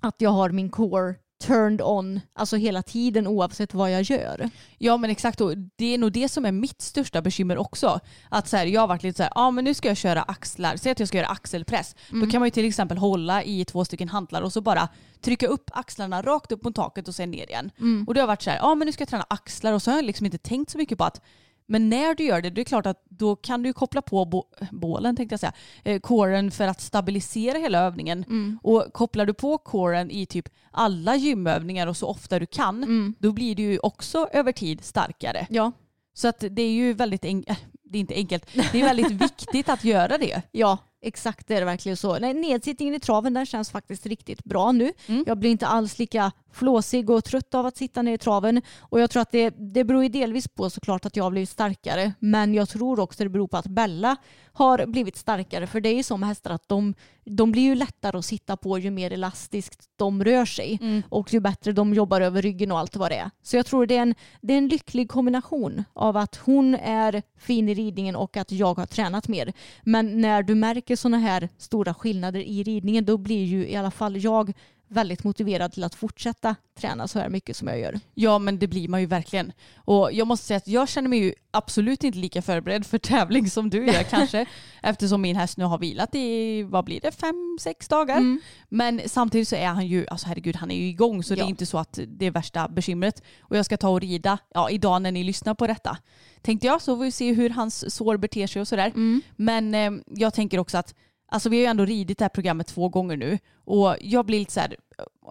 Speaker 3: att jag har min core turned on, alltså hela tiden oavsett vad jag gör.
Speaker 4: Ja men exakt och det är nog det som är mitt största bekymmer också. Att så här, jag har varit lite så här, ja men nu ska jag köra axlar, säg att jag ska göra axelpress. Då kan man ju till exempel hålla i två stycken hantlar och så bara trycka upp axlarna rakt upp mot taket och sen ner igen. Och det har varit så här, ja men nu ska jag träna axlar och så har jag liksom inte tänkt så mycket på att men när du gör det, det är klart att då kan du koppla på bo- bålen tänkte jag säga, eh, coren för att stabilisera hela övningen. Och kopplar du på coren i typ alla gymövningar och så ofta du kan, då blir du ju också över tid starkare.
Speaker 3: Ja.
Speaker 4: Så att det är ju väldigt enkelt, det är inte enkelt, det är väldigt viktigt att göra det.
Speaker 3: Ja, exakt det är det verkligen så. Nej, nedsittningen i traven den känns faktiskt riktigt bra nu.
Speaker 4: Mm.
Speaker 3: Jag blir inte alls lika flåsig och trött av att sitta ner i traven. Och jag tror att det, det beror ju delvis på såklart att jag har blivit starkare. Men jag tror också det beror på att Bella har blivit starkare. För det är ju som hästar att de, de blir ju lättare att sitta på ju mer elastiskt de rör sig.
Speaker 4: Mm.
Speaker 3: Och ju bättre de jobbar över ryggen och allt vad det är. Så jag tror det är en, det är en lycklig kombination av att hon är fin i ridningen och att jag har tränat mer. Men när du märker sådana här stora skillnader i ridningen då blir ju i alla fall jag väldigt motiverad till att fortsätta träna så här mycket som jag gör.
Speaker 4: Ja men det blir man ju verkligen. Och jag måste säga att jag känner mig ju absolut inte lika förberedd för tävling som du gör kanske. Eftersom min häst nu har vilat i, vad blir det, fem, sex dagar.
Speaker 3: Mm.
Speaker 4: Men samtidigt så är han ju, alltså herregud han är ju igång så det
Speaker 3: Ja.
Speaker 4: är inte så att det är värsta bekymret. Och jag ska ta och rida, ja idag när ni lyssnar på detta. Tänkte jag så får vi se hur hans sår beter sig och sådär.
Speaker 3: Mm.
Speaker 4: Men eh, jag tänker också att Alltså vi har ju ändå ridit det här programmet två gånger nu och jag blir lite så här,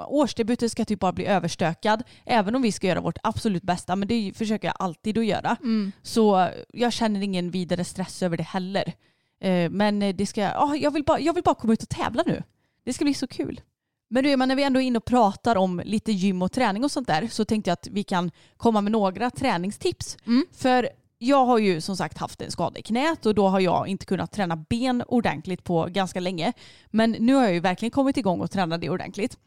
Speaker 4: årsdebuten ska typ bara bli överstökad även om vi ska göra vårt absolut bästa men det försöker jag alltid att göra.
Speaker 3: Mm.
Speaker 4: Så jag känner ingen vidare stress över det heller. Eh, Men det ska, ja, jag, vill bara, jag vill bara komma ut och tävla nu. Det ska bli så kul. Men du när vi ändå är inne och pratar om lite gym och träning och sånt där så tänkte jag att vi kan komma med några träningstips.
Speaker 3: Mm.
Speaker 4: För jag har ju som sagt haft en skada i knät och då har jag inte kunnat träna ben ordentligt på ganska länge. Men nu har jag ju verkligen kommit igång och tränat det ordentligt.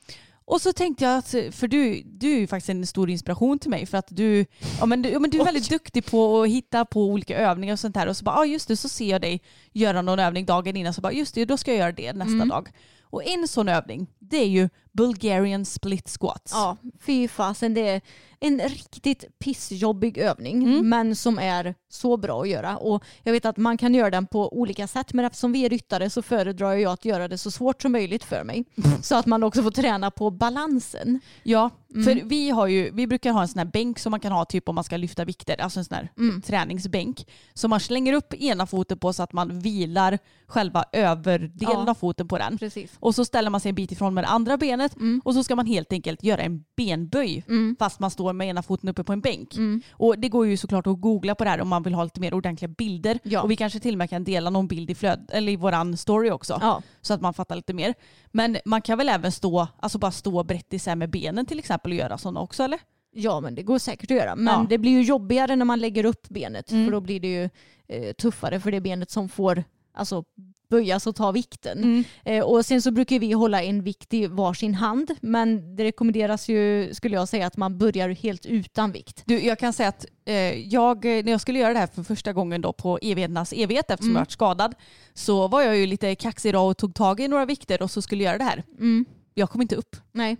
Speaker 4: Och så tänkte jag att, för du, du är ju faktiskt en stor inspiration till mig för att du, ja men du, ja, men du är väldigt duktig på att hitta på olika övningar och sånt här och så bara, ja just det, så ser jag dig göra någon övning dagen innan så bara, just det, då ska jag göra det nästa
Speaker 3: Mm.
Speaker 4: dag. Och en sån övning, det är ju Bulgarian split squats.
Speaker 3: Ja, fy fasen. Det är en riktigt pissjobbig övning
Speaker 4: Mm.
Speaker 3: men som är så bra att göra. Och jag vet att man kan göra den på olika sätt men eftersom vi är ryttare så föredrar jag att göra det så svårt som möjligt för mig. Så att man också får träna på balansen.
Speaker 4: Ja,
Speaker 3: Mm.
Speaker 4: för vi, har ju, vi brukar ha en sån här bänk som man kan ha typ om man ska lyfta vikter, alltså en sån här
Speaker 3: Mm.
Speaker 4: träningsbänk. Som man slänger upp ena foten på så att man vilar själva överdelen
Speaker 3: Ja.
Speaker 4: av foten på den.
Speaker 3: Precis.
Speaker 4: Och så ställer man sig en bit ifrån med det andra benet
Speaker 3: Mm.
Speaker 4: och så ska man helt enkelt göra en benböj
Speaker 3: Mm.
Speaker 4: fast man står med ena foten uppe på en bänk.
Speaker 3: Mm.
Speaker 4: Och det går ju såklart att googla på det här om man vill ha lite mer ordentliga bilder.
Speaker 3: Ja.
Speaker 4: Och vi kanske till och med kan dela någon bild i, flöd, eller i våran story också.
Speaker 3: Ja.
Speaker 4: Så att man fattar lite mer. Men man kan väl även stå, alltså bara stå brett isär med benen till exempel och göra sådana också eller?
Speaker 3: Ja men det går säkert att göra. Men
Speaker 4: Ja.
Speaker 3: det blir ju jobbigare när man lägger upp benet.
Speaker 4: Mm.
Speaker 3: För då blir det ju eh, tuffare för det benet som får alltså, böjas och ta vikten.
Speaker 4: Mm.
Speaker 3: Eh, och sen så brukar vi hålla en vikt i varsin hand. Men det rekommenderas ju skulle jag säga att man börjar helt utan vikt.
Speaker 4: Du, jag kan säga att eh, jag, när jag skulle göra det här för första gången då på evigheternas evighet eftersom
Speaker 3: Mm.
Speaker 4: jag varit skadad så var jag ju lite kaxig då och tog tag i några vikter och så skulle jag göra det här.
Speaker 3: Mm.
Speaker 4: Jag kom inte upp.
Speaker 3: Nej.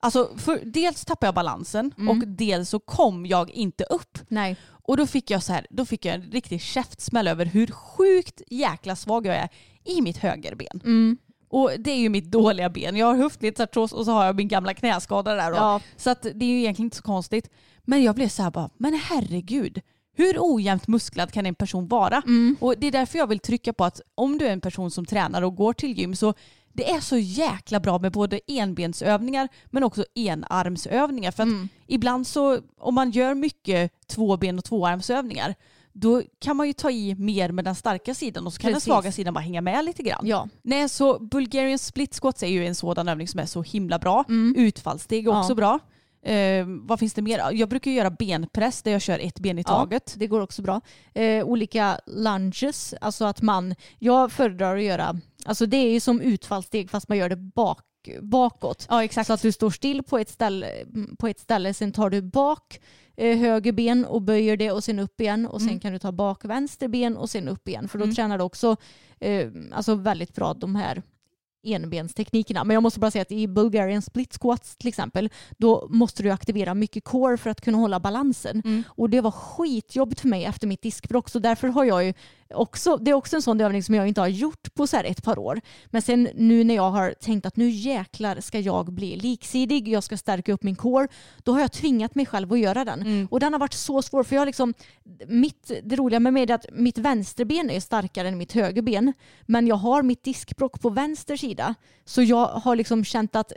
Speaker 4: Alltså för, dels tappade jag balansen
Speaker 3: Mm.
Speaker 4: och dels så kom jag inte upp.
Speaker 3: Nej.
Speaker 4: Och då fick jag så här, då fick jag en riktig käftsmäll över hur sjukt jäkla svag jag är i mitt högerben.
Speaker 3: Mm.
Speaker 4: Och det är ju mitt dåliga ben. Jag har höftledsartros och så har jag min gamla knäskada där. Då.
Speaker 3: Ja.
Speaker 4: Så att det är ju egentligen inte så konstigt. Men jag blev så här bara, men herregud. Hur ojämnt musklad kan en person vara?
Speaker 3: Mm.
Speaker 4: Och det är därför jag vill trycka på att om du är en person som tränar och går till gym så det är så jäkla bra med både enbensövningar men också enarmsövningar. För att
Speaker 3: Mm.
Speaker 4: ibland så om man gör mycket tvåben och tvåarmsövningar då kan man ju ta i mer med den starka sidan och så kan
Speaker 3: Precis.
Speaker 4: den svaga sidan bara hänga med lite grann.
Speaker 3: Ja.
Speaker 4: Nej, så Bulgarian split squats är ju en sådan övning som är så himla bra.
Speaker 3: Mm.
Speaker 4: Utfallssteg är också
Speaker 3: Ja.
Speaker 4: bra. Eh, vad finns det mer? Jag brukar göra benpress där jag kör ett ben i
Speaker 3: Ja.
Speaker 4: taget.
Speaker 3: Det går också bra. Eh, olika lunges, alltså att man, jag föredrar att göra, alltså det är ju som utfallssteg fast man gör det bak, bakåt.
Speaker 4: Ja, exakt.
Speaker 3: Så att du står still på ett ställe, på ett ställe sen tar du bak eh, höger ben och böjer det och sen upp igen och sen
Speaker 4: Mm.
Speaker 3: kan du ta bak vänster ben och sen upp igen för då
Speaker 4: Mm.
Speaker 3: tränar du också eh, alltså väldigt bra de här enbensteknikerna. Men jag måste bara säga att i Bulgarian split squats till exempel då måste du aktivera mycket core för att kunna hålla balansen.
Speaker 4: Mm.
Speaker 3: Och det var skitjobbigt för mig efter mitt diskbråck så därför har jag ju också, det är också en sån övning som jag inte har gjort på så här ett par år. Men sen nu när jag har tänkt att nu jäklar ska jag bli liksidig, jag ska stärka upp min core, då har jag tvingat mig själv att göra den.
Speaker 4: Mm.
Speaker 3: Och den har varit så svår för jag liksom, mitt, det roliga med mig är att mitt vänsterben är starkare än mitt högerben. Men jag har mitt diskbråck på vänster sida. Så jag har liksom känt att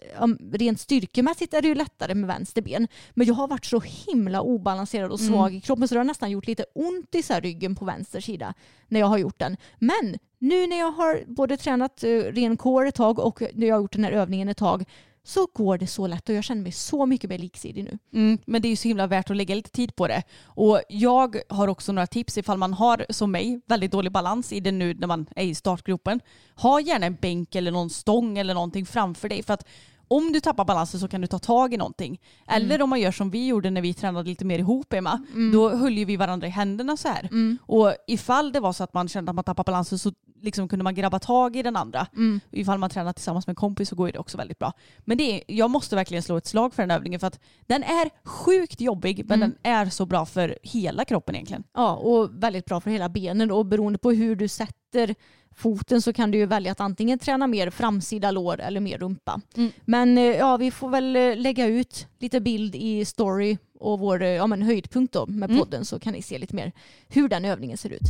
Speaker 3: rent styrkemässigt är det ju lättare med vänster ben. Men jag har varit så himla obalanserad och svag i kroppen så det har nästan gjort lite ont i så ryggen på vänster sida när jag har gjort den. Men nu när jag har både tränat uh, ren core ett tag och när jag har gjort den här övningen ett tag så går det så lätt och jag känner mig så mycket mer liksidig nu.
Speaker 4: Mm, men det är ju så himla värt att lägga lite tid på det. Och jag har också några tips ifall man har, som mig, väldigt dålig balans i det nu när man är i startgropen. Ha gärna en bänk eller någon stång eller någonting framför dig. För att om du tappar balansen så kan du ta tag i någonting. Eller om man gör som vi gjorde när vi tränade lite mer ihop Emma. Då höll ju vi varandra i händerna så här. Och ifall det var så att man kände att man tappade balansen så liksom kunde man grabba tag i den andra. Ifall man tränar tillsammans med en kompis så går det också väldigt bra. Men det är, jag måste verkligen slå ett slag för den övningen för att den är sjukt jobbig men den är så bra för hela kroppen egentligen.
Speaker 3: Ja, och väldigt bra för hela benen och beroende på hur du sätter foten så kan du ju välja att antingen träna mer framsida lår eller mer rumpa.
Speaker 4: Mm.
Speaker 3: Men eh, ja, vi får väl eh, lägga ut lite bild i story och vår eh, ja, men höjdpunkt då med
Speaker 4: Mm.
Speaker 3: podden så kan ni se lite mer hur den övningen ser ut.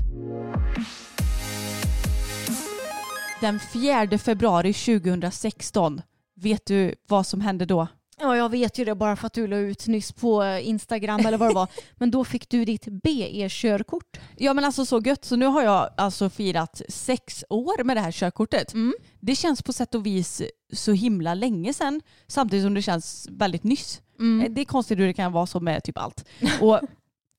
Speaker 4: Den 4 februari 2016, vet du vad som hände då?
Speaker 3: Ja, jag vet ju det bara för att du la ut nyss på eh, Instagram eller vad det var. Men då fick du ditt BE-körkort.
Speaker 4: Ja men alltså så gött. Så nu har jag alltså firat sex år med det här körkortet.
Speaker 3: Mm.
Speaker 4: Det känns på sätt och vis så himla länge sedan samtidigt som det känns väldigt nyss.
Speaker 3: Mm.
Speaker 4: Eh, Det är konstigt hur det kan vara så med typ allt. Och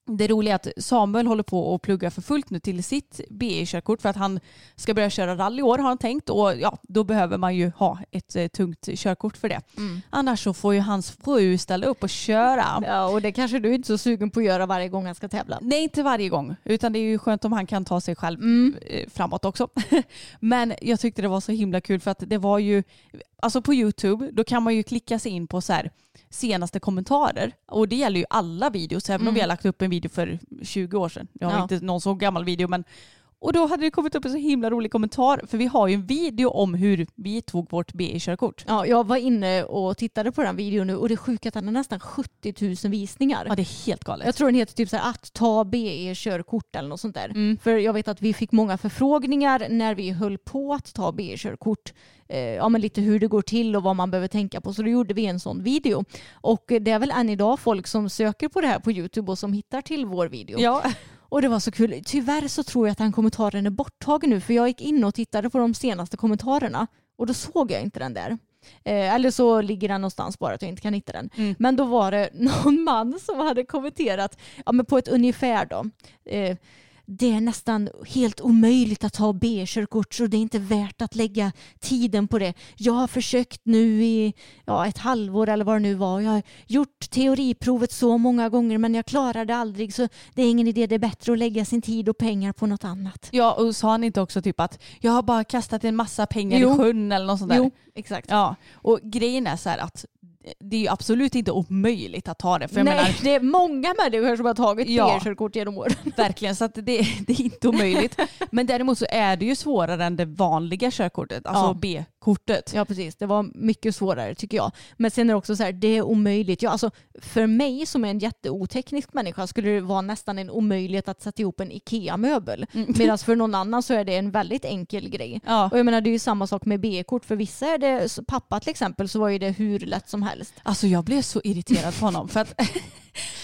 Speaker 4: det roliga är att Samuel håller på att plugga för fullt nu till sitt BE-körkort för att han ska börja köra rally i år har han tänkt och ja, då behöver man ju ha ett eh, tungt körkort för det.
Speaker 3: Mm.
Speaker 4: Annars så får ju hans fru ställa upp och köra.
Speaker 3: Ja, och det kanske du inte är så sugen på att göra varje gång han ska tävla.
Speaker 4: Nej, inte varje gång. Utan det är ju skönt om han kan ta sig själv
Speaker 3: Mm.
Speaker 4: eh, framåt också. Men jag tyckte det var så himla kul för att det var ju, alltså på YouTube, då kan man ju klicka sig in på så här senaste kommentarer. Och det gäller ju alla videos, även om
Speaker 3: Mm.
Speaker 4: vi har lagt upp en video för 20 år sedan. Jag har
Speaker 3: Ja.
Speaker 4: inte någon så gammal video, men Och då hade det kommit upp en så himla rolig kommentar, för vi har ju en video om hur vi tog vårt BI-körkort.
Speaker 3: Ja, jag var inne och tittade på den videon nu och det är sjukt att den har nästan 70 000 visningar.
Speaker 4: Ja det är helt galet.
Speaker 3: Jag tror den heter typ så här, att ta BE-körkort eller något sånt där.
Speaker 4: Mm.
Speaker 3: För jag vet att vi fick många förfrågningar när vi höll på att ta BE-körkort. Eh, ja, men lite hur det går till och vad man behöver tänka på. Så då gjorde vi en sån video. Och det är väl än idag folk som söker på det här på YouTube och som hittar till vår video.
Speaker 4: Ja.
Speaker 3: Och det var så kul. Tyvärr så tror jag att den kommentaren är borttagen nu för jag gick in och tittade på de senaste kommentarerna och då såg jag inte den där. Eh, eller så ligger den någonstans bara att jag inte kan hitta den.
Speaker 4: Mm.
Speaker 3: Men då var det någon man som hade kommenterat ja, men på ett ungefär då. Eh, det är nästan helt omöjligt att ta B-körkort så det är inte värt att lägga tiden på det. Jag har försökt nu i ja, ett halvår eller vad det nu var. Jag har gjort teoriprovet så många gånger men jag klarar det aldrig så det är ingen idé. Det är bättre att lägga sin tid och pengar på något annat.
Speaker 4: Ja och sa han inte också typ att jag har bara kastat en massa pengar
Speaker 3: Jo.
Speaker 4: i sjön eller något sånt där?
Speaker 3: Jo, exakt.
Speaker 4: Ja, och grejen är så här att det är ju absolut inte omöjligt att ta det. För
Speaker 3: Nej,
Speaker 4: menar,
Speaker 3: det är många människor som har tagit
Speaker 4: Ja.
Speaker 3: B-körkort genom åren.
Speaker 4: verkligen, så det, det är inte omöjligt. Men däremot så är det ju svårare än det vanliga körkortet, alltså
Speaker 3: Ja.
Speaker 4: B-kortet.
Speaker 3: Ja precis, det var mycket svårare tycker jag. Men sen är det också så här, det är omöjligt. Ja, alltså, för mig som är en jätteoteknisk människa skulle det vara nästan en omöjlighet att sätta ihop en IKEA-möbel. Medan för någon annan så är det en väldigt enkel grej.
Speaker 4: Ja.
Speaker 3: Och jag menar det är ju samma sak med B-kort. För vissa är det, pappa till exempel, så var ju det hur lätt som helst.
Speaker 4: Alltså jag blev så irriterad på honom. För att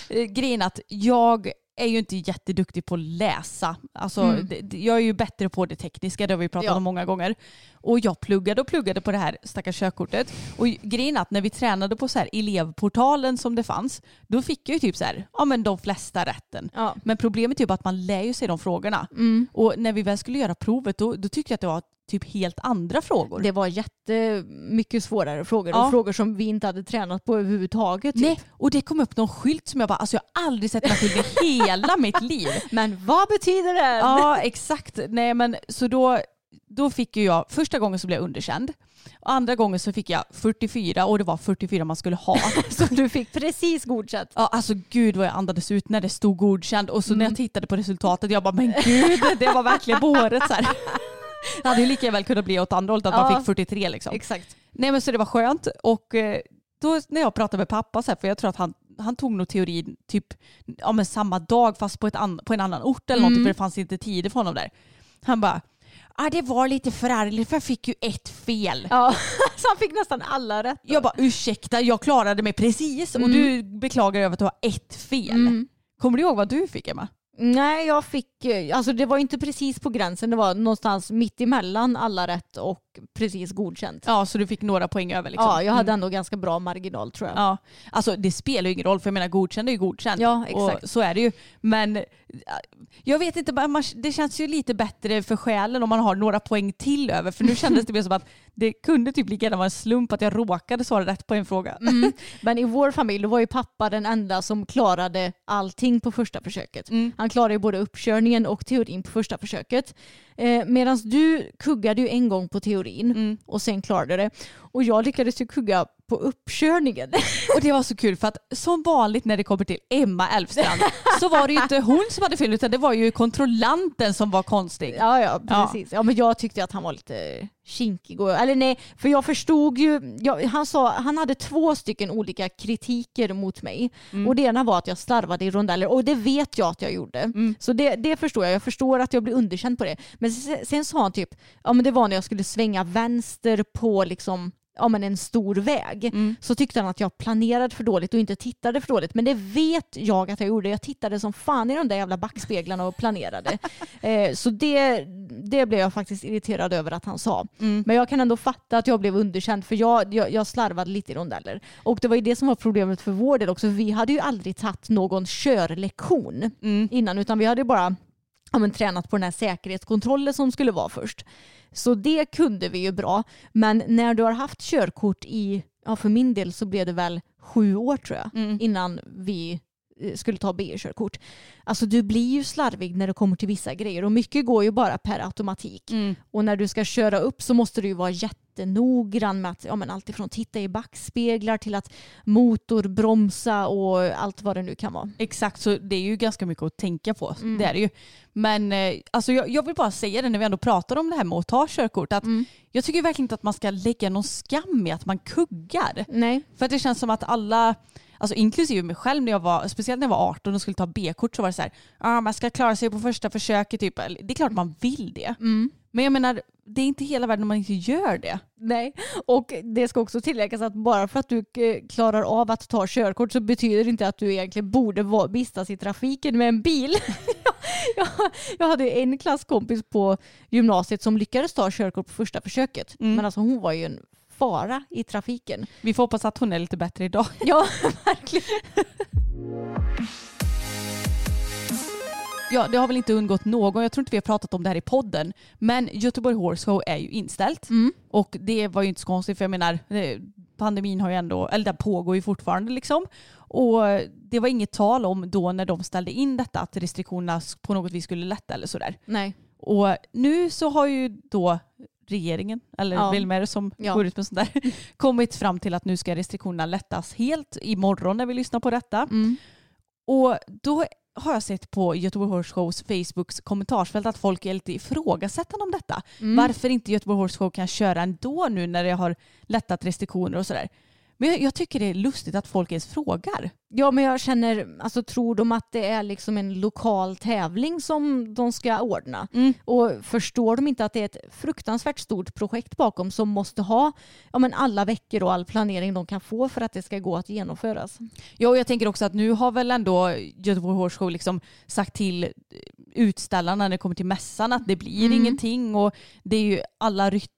Speaker 4: grejen att jag är ju inte jätteduktig på att läsa. Alltså,
Speaker 3: Mm.
Speaker 4: det, jag är ju bättre på det tekniska, det har vi pratat
Speaker 3: Ja.
Speaker 4: om många gånger. Och jag pluggade och pluggade på det här stackars körkortet. Och grejen att när vi tränade på så här elevportalen som det fanns, då fick jag ju typ så här, ja men de flesta rätten.
Speaker 3: Ja.
Speaker 4: Men problemet är typ att man lär ju sig de frågorna.
Speaker 3: Mm.
Speaker 4: Och när vi väl skulle göra provet då, då tyckte jag att det var typ helt andra frågor.
Speaker 3: Det var jättemycket svårare frågor
Speaker 4: Ja.
Speaker 3: och frågor som vi inte hade tränat på överhuvudtaget. typ.
Speaker 4: Nej, och det kom upp någon skylt som jag bara, alltså jag har aldrig sett skylten i hela mitt liv.
Speaker 3: Men vad betyder det?
Speaker 4: Ja, exakt. Nej, men så då, då fick ju jag, första gången så blev jag underkänd. Och andra gången så fick jag 44 och det var 44 man skulle ha.
Speaker 3: Så du fick precis godkänt.
Speaker 4: Ja, alltså gud vad jag andades ut när det stod godkänd och så när jag tittade på resultatet jag bara men gud det var verkligen på håret så här. Det hade ju lika väl kunnat bli åt andra hållet att man
Speaker 3: Ja.
Speaker 4: fick 43 liksom.
Speaker 3: Exakt.
Speaker 4: Nej men så det var skönt och eh, då när jag pratade med pappa så här, för jag tror att han, han tog nog teorin typ ja, men samma dag fast på, ett an, på en annan ort eller någonting för det fanns inte tider för honom där. Han bara ah, det var lite förargligt för jag fick ju ett fel.
Speaker 3: Ja, så han fick nästan alla rätt.
Speaker 4: Jag bara ursäkta jag klarade mig precis och du beklagar över att du har ett fel. Kommer du ihåg vad du fick Emma?
Speaker 3: Nej, jag fick, eh, alltså det var inte precis på gränsen, det var någonstans mitt emellan alla rätt och precis godkänt. Ja,
Speaker 4: Ja så du fick några poäng över liksom.
Speaker 3: jag hade ändå ganska bra marginal tror jag.
Speaker 4: Ja, alltså det spelar ju ingen roll för jag menar godkänd är ju godkänd.
Speaker 3: Ja, exakt.
Speaker 4: Och så är det ju. Men äh, jag vet inte, det känns ju lite bättre för själen om man har några poäng till över. För nu kändes det mer som att det kunde typ lika gärna vara en slump att jag råkade svara rätt på en fråga.
Speaker 3: Mm. Men i vår familj då var ju pappa den enda som klarade allting på första försöket.
Speaker 4: Mm.
Speaker 3: Han klarade ju både uppkörningen och teorin på första försöket. Eh, Medan du kuggade ju en gång på teorin
Speaker 4: Mm.
Speaker 3: och sen klarade det. Och jag lyckades ju kugga på uppkörningen.
Speaker 4: Och det var så kul för att som vanligt när det kommer till Emma Elfstrand så var det ju inte hon som hade fel utan det var ju kontrollanten som var konstig.
Speaker 3: Ja, ja,
Speaker 4: Ja.
Speaker 3: precis. Ja. men jag tyckte att han var lite kinkig. Och, eller nej, för jag förstod ju. Jag, han, sa, han hade två stycken olika kritiker mot mig. Och det ena var att jag slarvade i rondeller och det vet jag att jag gjorde. Så det, det förstår jag. Jag förstår att jag blev underkänd på det. Men sen, sen sa han typ, ja men det var när jag skulle svänga vänster på liksom ja, men en stor väg så tyckte han att jag planerade för dåligt och inte tittade för dåligt. Men det vet jag att jag gjorde. Jag tittade som fan i de där jävla backspeglarna och planerade. eh, så det, det blev jag faktiskt irriterad över att han sa. Men jag kan ändå fatta att jag blev underkänd för jag, jag, jag slarvade lite i rondeller. Och det var ju det som var problemet för vår del också. Vi hade ju aldrig tagit någon körlektion innan utan vi hade bara ja, men, tränat på den här säkerhetskontrollen som skulle vara först. Så det kunde vi ju bra. Men när du har haft körkort i, ja för min del så blev det väl sju år tror jag, innan vi skulle ta B-körkort. Alltså du blir ju slarvig när det kommer till vissa grejer och mycket går ju bara per automatik.
Speaker 4: Mm.
Speaker 3: Och när du ska köra upp så måste du ju vara jättenoggrann med att ja, men allt ifrån titta i backspeglar till att motorbromsa och allt vad det nu kan vara.
Speaker 4: Exakt, så det är ju ganska mycket att tänka på.
Speaker 3: Mm.
Speaker 4: Det är det ju. Men eh, alltså jag, jag vill bara säga det när vi ändå pratar om det här med att ta körkort. Att
Speaker 3: Mm.
Speaker 4: Jag tycker verkligen inte att man ska lägga någon skam i att man kuggar.
Speaker 3: Nej.
Speaker 4: För att det känns som att alla, alltså inklusive mig själv när jag var, speciellt när jag var 18 och skulle ta B-kort så var det så här, ah, man ska klara sig på första försöket typ. Det är klart man vill det.
Speaker 3: Mm.
Speaker 4: Men jag menar, det är inte hela världen om man inte gör det.
Speaker 3: Nej, och det ska också tilläggas att bara för att du eh, klarar av att ta körkort så betyder det inte att du egentligen borde vistas i trafiken med en bil. jag, jag hade en klasskompis på gymnasiet som lyckades ta körkort på första försöket.
Speaker 4: Mm.
Speaker 3: Men alltså hon var ju en fara i trafiken.
Speaker 4: Vi får hoppas att hon är lite bättre idag.
Speaker 3: Ja, verkligen.
Speaker 4: Ja, det har väl inte undgått någon. Jag tror inte vi har pratat om det här i podden. Men Göteborg Horse Show är ju inställt.
Speaker 3: Mm.
Speaker 4: Och det var ju inte så konstigt för jag menar eh, pandemin har ju ändå, eller den pågår ju fortfarande liksom. Och det var inget tal om då när de ställde in detta att restriktionerna på något vis skulle lätta eller sådär.
Speaker 3: Nej.
Speaker 4: Och nu så har ju då regeringen, eller
Speaker 3: Ja.
Speaker 4: det som
Speaker 3: Ja.
Speaker 4: går ut med sånt där, kommit fram till att nu ska restriktionerna lättas helt imorgon när vi lyssnar på detta.
Speaker 3: Mm.
Speaker 4: Och då har jag sett på Göteborg Horse Shows Facebooks kommentarsfält att folk är lite ifrågasättande om detta.
Speaker 3: Mm.
Speaker 4: Varför inte Göteborg Horse Show kan köra ändå nu när det har lättat restriktioner och sådär. Men jag, jag tycker det är lustigt att folk ens frågar.
Speaker 3: Ja men jag känner, alltså tror de att det är liksom en lokal tävling som de ska ordna?
Speaker 4: Mm.
Speaker 3: Och förstår de inte att det är ett fruktansvärt stort projekt bakom som måste ha ja, men alla veckor och all planering de kan få för att det ska gå att genomföras?
Speaker 4: Ja, och jag tänker också att nu har väl ändå Göteborg Horse Show liksom sagt till utställarna när det kommer till mässan att det blir
Speaker 3: Mm.
Speaker 4: ingenting och det är ju alla ryttare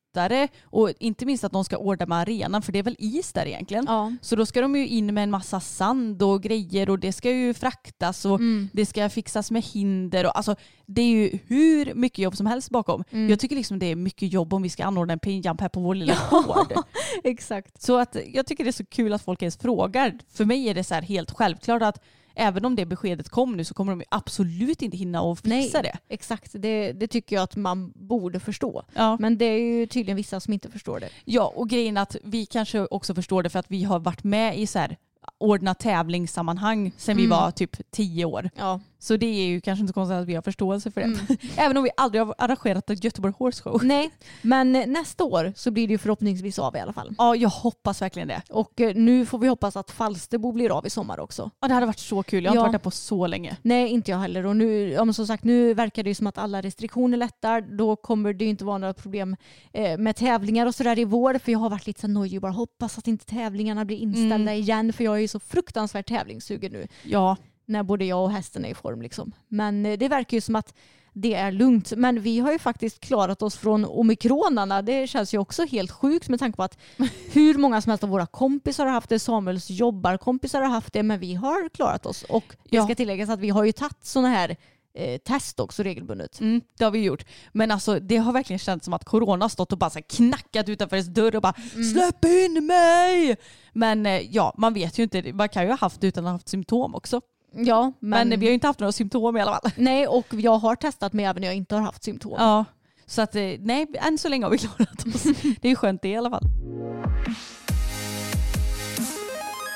Speaker 4: och inte minst att de ska ordna med arenan för det är väl is där egentligen.
Speaker 3: Ja.
Speaker 4: Så då ska de ju in med en massa sand och grejer och det ska ju fraktas och
Speaker 3: Mm.
Speaker 4: det ska fixas med hinder. Och, alltså, det är ju hur mycket jobb som helst bakom.
Speaker 3: Mm.
Speaker 4: Jag tycker liksom det är mycket jobb om vi ska anordna en pinjump här på vår lilla gård.
Speaker 3: Exakt.
Speaker 4: Så att jag tycker det är så kul att folk ens frågar. För mig är det så här helt självklart att även om det beskedet kom nu så kommer de absolut inte hinna och fixa det.
Speaker 3: Exakt, det, det tycker jag att man borde förstå.
Speaker 4: Ja.
Speaker 3: Men det är ju tydligen vissa som inte förstår det.
Speaker 4: ja, och grejen att vi kanske också förstår det för att vi har varit med i så här ordna tävlingssammanhang sedan vi
Speaker 3: Mm.
Speaker 4: var typ tio år.
Speaker 3: Ja.
Speaker 4: Så det är ju kanske inte konstigt att vi har förståelse för det.
Speaker 3: Mm.
Speaker 4: Även om vi aldrig har arrangerat ett Göteborg Horse Show.
Speaker 3: Nej, men nästa år så blir det ju förhoppningsvis av i alla fall.
Speaker 4: Ja, jag hoppas verkligen det.
Speaker 3: Och eh, nu får vi hoppas att Falsterbo blir av i sommar också.
Speaker 4: Ja, det hade varit så kul. Jag har
Speaker 3: Ja.
Speaker 4: inte varit där på så länge.
Speaker 3: Nej, inte jag heller. Och nu, ja, men som sagt, nu verkar det ju som att alla restriktioner lättar. Då kommer det ju inte vara några problem eh, med tävlingar och sådär i vår. För jag har varit lite så nojig och bara hoppas att inte tävlingarna blir inställda
Speaker 4: Mm.
Speaker 3: igen. För jag är ju så fruktansvärt tävlingssugen nu.
Speaker 4: Ja,
Speaker 3: När både jag och hästen är i form. Liksom. Men eh, det verkar ju som att det är lugnt. Men vi har ju faktiskt klarat oss från omikronarna. Det känns ju också helt sjukt med tanke på att hur många som helst av våra kompisar har haft det. Samuels jobbarkompisar har haft det. Men vi har klarat oss. Och det
Speaker 4: Ja.
Speaker 3: ska tilläggas att vi har ju tagit sådana här eh, test också regelbundet.
Speaker 4: mm, det har vi gjort. Men alltså det har verkligen känts som att corona stått och bara så knackat utanför ens dörr och bara släpp in mig! Men eh, ja, man vet ju inte. Man kan ju ha haft det utan att ha haft symptom också.
Speaker 3: Ja,
Speaker 4: Men,
Speaker 3: men,
Speaker 4: vi har ju inte haft några symptom i alla fall.
Speaker 3: nej, och jag har testat mig även när jag inte har haft symptom.
Speaker 4: Ja, så att eh, nej, än så länge har vi klarat oss. Det är skönt det i alla fall.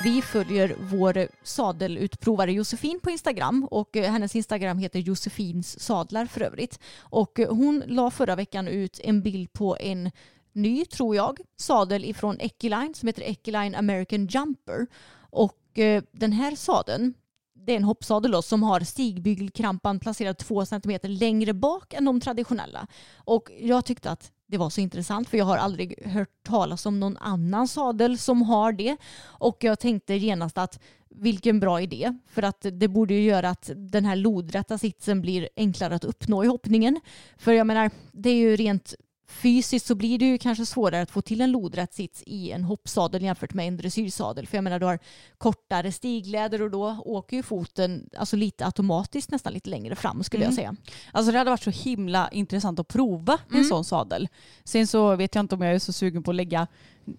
Speaker 3: Vi följer vår sadelutprovare Josefin på Instagram och eh, hennes Instagram heter Josefins sadlar för övrigt. Och eh, hon la förra veckan ut en bild på en ny, tror jag, sadel ifrån Equiline som heter Equiline American Jumper. Och den här sadeln det är en hoppsadel då, som har stigbygelkrampan placerad två centimeter längre bak än de traditionella. Och jag tyckte att det var så intressant för jag har aldrig hört talas om någon annan sadel som har det. Och jag tänkte genast att vilken bra idé. För att det borde ju göra att den här lodrätta sitsen blir enklare att uppnå i hoppningen. För jag menar, det är ju rent fysiskt så blir det ju kanske svårare att få till en lodrätt sits i en hoppsadel jämfört med en dressyrsadel. För jag menar du har kortare stigläder och då åker ju foten alltså lite automatiskt nästan lite längre fram skulle jag
Speaker 4: Mm.
Speaker 3: säga.
Speaker 4: Alltså det hade varit så himla intressant att prova en
Speaker 3: Mm.
Speaker 4: sån sadel. Sen så vet jag inte om jag är så sugen på att lägga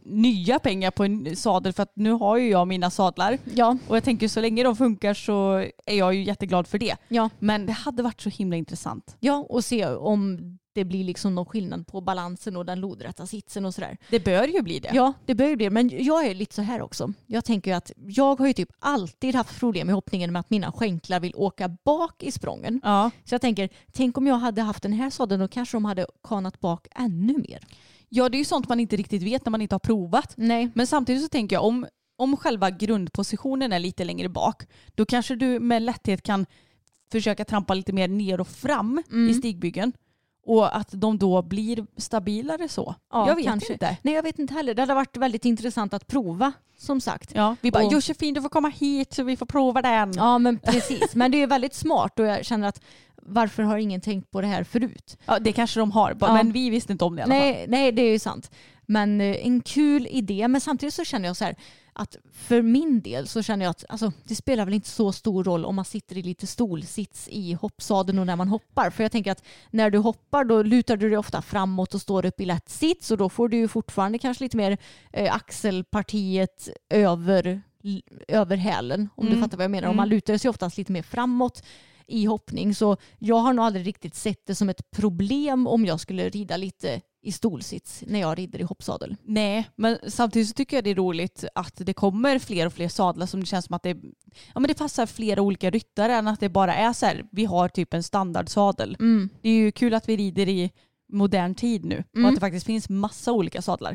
Speaker 4: nya pengar på en sadel för att nu har ju jag mina sadlar.
Speaker 3: Ja,
Speaker 4: Och jag tänker så länge de funkar så är jag ju jätteglad för det.
Speaker 3: ja,
Speaker 4: Men det hade varit så himla intressant.
Speaker 3: ja, och se om det blir liksom någon skillnad på balansen och den lodrätta sitsen och sådär.
Speaker 4: Det bör ju bli det.
Speaker 3: Ja, det bör ju bli Men jag är lite så här också. Jag tänker ju att jag har ju typ alltid haft problem med hoppningen med att mina skänklar vill åka bak i sprången.
Speaker 4: Ja.
Speaker 3: Så jag tänker, tänk om jag hade haft den här sadeln då kanske de hade kanat bak ännu mer.
Speaker 4: Ja, det är ju sånt man inte riktigt vet när man inte har provat.
Speaker 3: Nej.
Speaker 4: Men samtidigt så tänker jag om, om själva grundpositionen är lite längre bak då kanske du med lätthet kan försöka trampa lite mer ner och fram
Speaker 3: Mm.
Speaker 4: i stigbyggen. Och att de då blir stabilare så.
Speaker 3: Ja,
Speaker 4: jag vet
Speaker 3: kanske.
Speaker 4: inte.
Speaker 3: Nej, jag vet inte heller. Det hade varit väldigt intressant att prova, som sagt.
Speaker 4: Ja, vi bara
Speaker 3: Och-
Speaker 4: Josefin du får komma hit så vi får prova den.
Speaker 3: Ja, men precis. Men det är väldigt smart och jag känner att varför har ingen tänkt på det här förut?
Speaker 4: Ja, det kanske de har,
Speaker 3: Ja.
Speaker 4: men vi visste inte om det i alla fall.
Speaker 3: Nej, nej, det är ju sant. Men eh, en kul idé. Men samtidigt så känner jag så här att för min del så känner jag att alltså, det spelar väl inte så stor roll om man sitter i lite stolsits i hoppsadeln och när man hoppar. För jag tänker att när du hoppar då lutar du dig ofta framåt och står upp i lätt sits och då får du ju fortfarande kanske lite mer eh, axelpartiet över, över hälen. Om du
Speaker 4: Mm.
Speaker 3: fattar vad jag menar. Om
Speaker 4: Mm.
Speaker 3: man lutar sig oftast lite mer framåt i hoppning. Så jag har nog aldrig riktigt sett det som ett problem om jag skulle rida lite i stolsits när jag rider i hoppsadel.
Speaker 4: Nej, men samtidigt så tycker jag det är roligt att det kommer fler och fler sadlar som det känns som att det, ja, men det passar flera olika ryttare än att det bara är så här, vi har typ en standardsadel.
Speaker 3: Mm.
Speaker 4: Det är ju kul att vi rider i modern tid nu och
Speaker 3: Mm.
Speaker 4: att det faktiskt finns massa olika sadlar.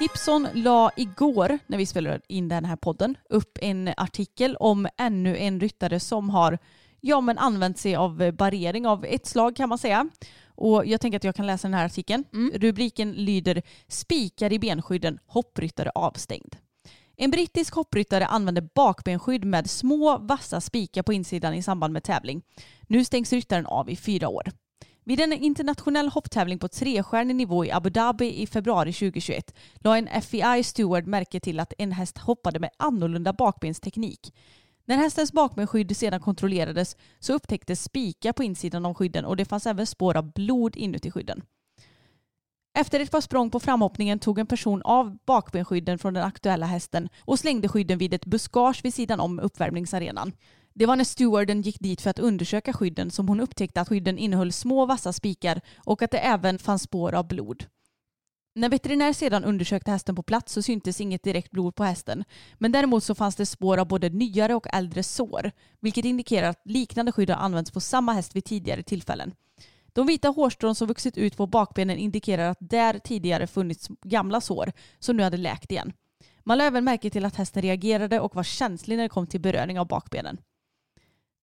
Speaker 4: Gibson la igår, när vi spelade in den här podden, upp en artikel om ännu en ryttare som har ja, men använt sig av barrering av ett slag kan man säga. Och jag tänker att jag kan läsa den här artikeln.
Speaker 3: Mm.
Speaker 4: Rubriken lyder Spikar i benskydden, hoppryttare avstängd. En brittisk hoppryttare använde bakbenskydd med små vassa spikar på insidan i samband med tävling. Nu stängs ryttaren av i fyra år. Vid en internationell hopptävling på trestjärnig nivå i Abu Dhabi i februari 2021 la en FEI steward märke till att en häst hoppade med annorlunda bakbensteknik. När hästens bakbensskydd sedan kontrollerades så upptäcktes spikar på insidan av skydden och det fanns även spår av blod inuti skydden. Efter ett par språng på framhoppningen tog en person av bakbenskydden från den aktuella hästen och slängde skydden vid ett buskage vid sidan om uppvärmningsarenan. Det var när stewarden gick dit för att undersöka skydden som hon upptäckte att skydden innehöll små vassa spikar och att det även fanns spår av blod. När veterinär sedan undersökte hästen på plats så syntes inget direkt blod på hästen. Men däremot så fanns det spår av både nyare och äldre sår, vilket indikerar att liknande skydd har använts på samma häst vid tidigare tillfällen. De vita hårstrån som vuxit ut på bakbenen indikerar att där tidigare funnits gamla sår som nu hade läkt igen. Man lade även märke till att hästen reagerade och var känslig när det kom till beröring av bakbenen.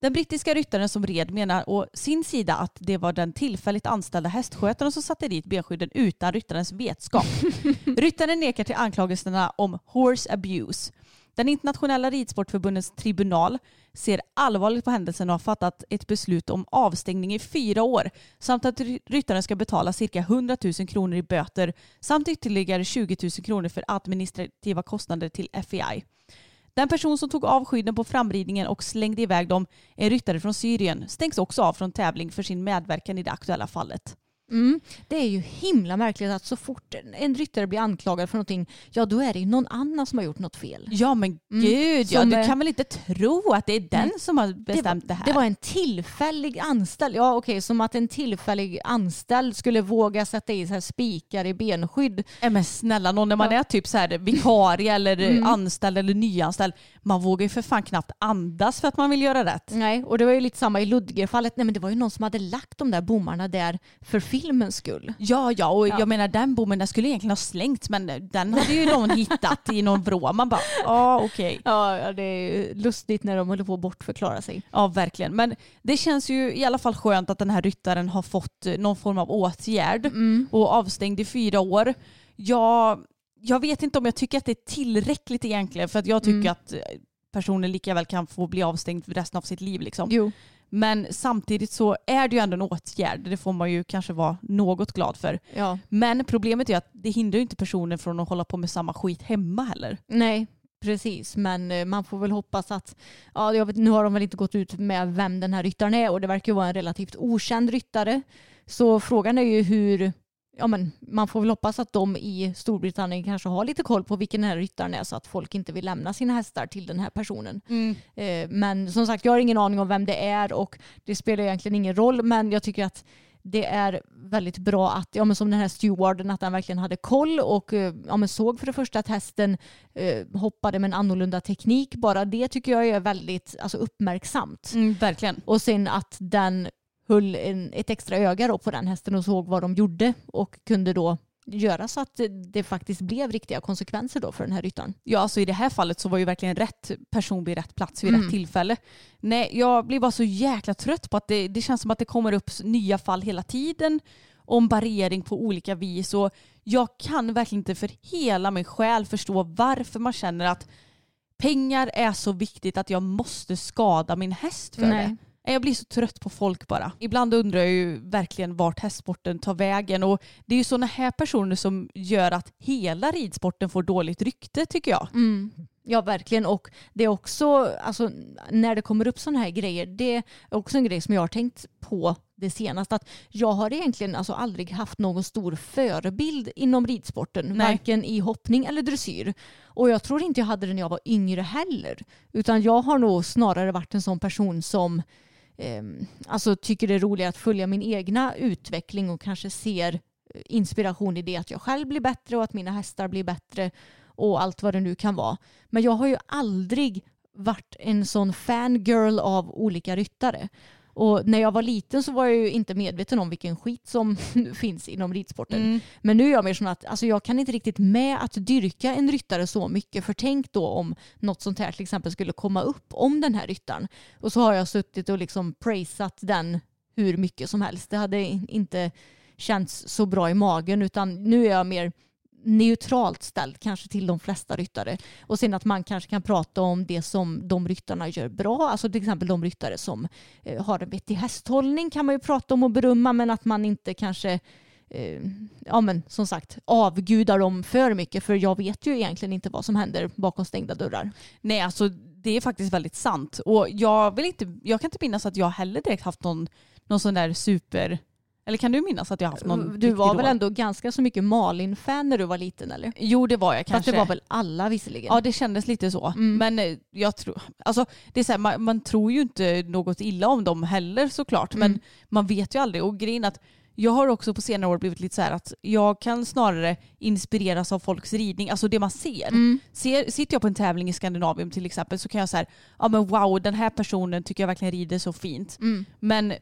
Speaker 4: Den brittiska ryttaren som red menar å sin sida att det var den tillfälligt anställda hästskötaren som satte dit benskydden utan ryttarens vetskap. ryttaren nekar till anklagelserna om horse abuse. Den internationella ridsportförbundets tribunal ser allvarligt på händelsen och har fattat ett beslut om avstängning i fyra år samt att ry- ryttaren ska betala cirka 100 000 kronor i böter samt ytterligare 20 000 kronor för administrativa kostnader till FEI. Den person som tog av skydden på framridningen och slängde iväg dem, en ryttare från Syrien, stängs också av från tävling för sin medverkan i det aktuella fallet.
Speaker 3: Mm. Det är ju himla märkligt att så fort en ryttare blir anklagad för någonting, ja då är det ju någon annan som har gjort något fel.
Speaker 4: Ja men
Speaker 3: Mm.
Speaker 4: gud, ja,
Speaker 3: Som,
Speaker 4: du
Speaker 3: eh,
Speaker 4: kan väl inte tro att det är den som har bestämt det, här?
Speaker 3: Det var en tillfällig anställd. Ja okej, som att en tillfällig anställd skulle våga sätta i så här spikar i benskydd.
Speaker 4: Nej, men snälla någon när man
Speaker 3: Ja.
Speaker 4: är typ så här vikarie eller
Speaker 3: Mm.
Speaker 4: anställd eller nyanställd, man vågar ju för fan knappt andas för att man vill göra rätt.
Speaker 3: Nej, och det var ju lite samma i Ludger-fallet. Nej men det var ju någon som hade lagt de där bommarna där för filmens skull.
Speaker 4: Ja, ja, och
Speaker 3: Ja.
Speaker 4: jag menar den bommen den skulle egentligen ha slängts men den hade ju någon hittat i någon vrå. Man bara, ja okej.
Speaker 3: Ja, ja, det är lustigt när de håller på att bortförklara sig.
Speaker 4: Ja, verkligen. Men det känns ju i alla fall skönt att den här ryttaren har fått eh, någon form av åtgärd
Speaker 3: Mm.
Speaker 4: och avstängd i fyra år. Jag, jag vet inte om jag tycker att det är tillräckligt egentligen för att jag tycker
Speaker 3: Mm.
Speaker 4: att eh, personen lika väl kan få bli avstängd för resten av sitt liv. Liksom.
Speaker 3: Jo.
Speaker 4: Men samtidigt så är det ju ändå en åtgärd. Det får man ju kanske vara något glad för.
Speaker 3: Ja.
Speaker 4: Men problemet är att det hindrar ju inte personen från att hålla på med samma skit hemma heller.
Speaker 3: Nej, precis. Men eh, man får väl hoppas att, ja, jag vet, nu har de väl inte gått ut med vem den här ryttaren är och det verkar ju vara en relativt okänd ryttare. Så frågan är ju hur, ja, men man får väl hoppas att de i Storbritannien kanske har lite koll på vilken den här ryttaren är så att folk inte vill lämna sina hästar till den här personen.
Speaker 4: Mm.
Speaker 3: Eh, men som sagt, jag har ingen aning om vem det är och det spelar egentligen ingen roll. Men jag tycker att det är väldigt bra att, ja men som den här stewarden, att han verkligen hade koll och eh, ja, men såg för det första att hästen eh, hoppade med en annorlunda teknik. Bara det tycker jag är väldigt alltså, uppmärksamt.
Speaker 4: Mm, verkligen.
Speaker 3: Och sen att den höll en, ett extra öga då på den hästen och såg vad de gjorde och kunde då göra så att det, faktiskt blev riktiga konsekvenser då för den här ryttaren.
Speaker 4: Ja, alltså i det här fallet så var ju verkligen rätt person vid rätt plats vid
Speaker 3: Mm.
Speaker 4: rätt tillfälle. Nej, jag blir bara så jäkla trött på att det, det känns som att det kommer upp nya fall hela tiden om barrering på olika vis och jag kan verkligen inte för hela min själ förstå varför man känner att pengar är så viktigt att jag måste skada min häst för
Speaker 3: Nej.
Speaker 4: det. Jag blir så trött på folk bara. Ibland undrar jag ju verkligen vart hästsporten tar vägen och det är ju sådana här personer som gör att hela ridsporten får dåligt rykte tycker jag.
Speaker 3: Mm. Ja, verkligen. Och det är också, alltså, när det kommer upp sådana här grejer, det är också en grej som jag har tänkt på det senaste. Att jag har egentligen alltså aldrig haft någon stor förebild inom ridsporten,
Speaker 4: Nej.
Speaker 3: varken i hoppning eller dressyr. Och jag tror inte jag hade det när jag var yngre heller. Utan jag har nog snarare varit en sån person som Ehm, alltså tycker det är roligare att följa min egna utveckling och kanske ser eh, inspiration i det att jag själv blir bättre och att mina hästar blir bättre och allt vad det nu kan vara. Men jag har ju aldrig varit en sån fangirl av olika ryttare. Och när jag var liten så var jag ju inte medveten om vilken skit som finns inom ridsporten.
Speaker 4: Mm.
Speaker 3: Men nu är jag mer sån att alltså jag kan inte riktigt med att dyrka en ryttare så mycket. För tänk då om något sånt här till exempel skulle komma upp om den här ryttaren. Och så har jag suttit och liksom praisat den hur mycket som helst. Det hade inte känts så bra i magen utan nu är jag mer neutralt ställd kanske till de flesta ryttare. Och sen att man kanske kan prata om det som de ryttarna gör bra. Alltså till exempel de ryttare som eh, har en vettig hästhållning kan man ju prata om och berömma men att man inte kanske eh, ja men som sagt avgudar dem för mycket för jag vet ju egentligen inte vad som händer bakom stängda dörrar.
Speaker 4: Nej, alltså det är faktiskt väldigt sant. Och jag, vill inte, jag kan inte minnas att jag heller direkt haft någon, någon sån där super... Eller kan du minnas att jag haft någon
Speaker 3: Du
Speaker 4: riktig
Speaker 3: var väl ändå ganska så mycket Malin-fan när du var liten eller?
Speaker 4: Jo, det var jag
Speaker 3: Fast
Speaker 4: kanske.
Speaker 3: det var väl alla visserligen?
Speaker 4: Ja, det kändes lite så.
Speaker 3: Mm.
Speaker 4: Men eh, jag tror... Alltså, det är så här, man, man tror ju inte något illa om dem heller såklart. Men
Speaker 3: Mm.
Speaker 4: man vet ju aldrig. Och grejen att jag har också på senare år blivit lite så här att jag kan snarare inspireras av folks ridning, alltså det man ser.
Speaker 3: Mm.
Speaker 4: ser sitter jag på en tävling i Skandinavien till exempel så kan jag säga ja men wow den här personen tycker jag verkligen rider så fint.
Speaker 3: Mm.
Speaker 4: Men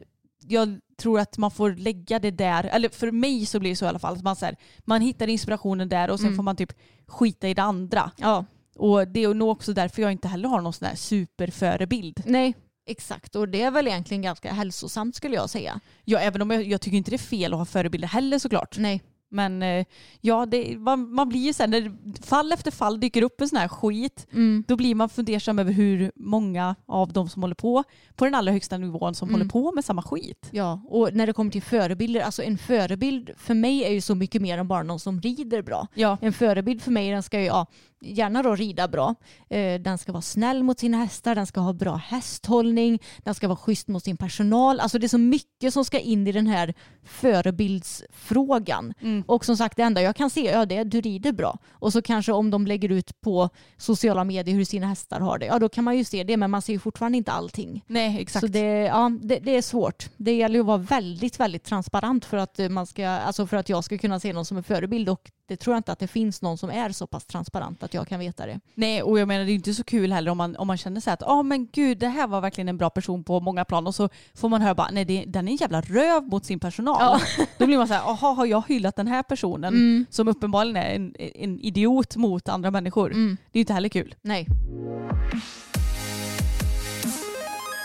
Speaker 4: jag tror att man får lägga det där, eller för mig så blir det så i alla fall, att man, så här, man hittar inspirationen där och sen
Speaker 3: Mm.
Speaker 4: får man typ skita i det andra.
Speaker 3: Ja,
Speaker 4: Och det är nog också därför jag inte heller har någon sån här superförebild.
Speaker 3: nej exakt och det är väl egentligen ganska hälsosamt skulle jag säga.
Speaker 4: Ja, även om jag, jag tycker inte det är fel att ha förebilder heller såklart.
Speaker 3: Nej.
Speaker 4: Men eh, ja, det, man, man blir ju sen när fall efter fall dyker upp en sån här skit,
Speaker 3: Mm.
Speaker 4: då blir man fundersam över hur många av de som håller på på den allra högsta nivån som
Speaker 3: Mm.
Speaker 4: håller på med samma skit.
Speaker 3: Ja, och när det kommer till förebilder, alltså en förebild för mig är ju så mycket mer än bara någon som rider bra.
Speaker 4: Ja,
Speaker 3: En förebild för mig den ska ju ja, gärna då rida bra. Eh, den ska vara snäll mot sina hästar, den ska ha bra hästhållning, den ska vara schysst mot sin personal. Alltså det är så mycket som ska in i den här förebildsfrågan.
Speaker 4: Mm.
Speaker 3: Och som sagt det enda jag kan se ja, det är du rider bra. Och så kanske om de lägger ut på sociala medier hur sina hästar har det, ja då kan man ju se det men man ser ju fortfarande inte allting.
Speaker 4: nej exakt.
Speaker 3: Så det, ja, det, det är svårt. Det gäller ju att vara väldigt, väldigt transparent för att, eh, man ska, alltså för att jag ska kunna se någon som en förebild och det tror jag inte att det finns någon som är så pass transparent att jag kan veta det.
Speaker 4: Nej, och jag menar det är inte så kul heller om man, om man känner så här att ja men gud det här var verkligen en bra person på många plan och så får man höra bara nej det, den är en jävla röv mot sin personal. Då blir man så här, jaha har jag hyllat den här personen
Speaker 3: Mm.
Speaker 4: som uppenbarligen är en, en idiot mot andra människor.
Speaker 3: Mm.
Speaker 4: Det är ju inte heller kul.
Speaker 3: Nej.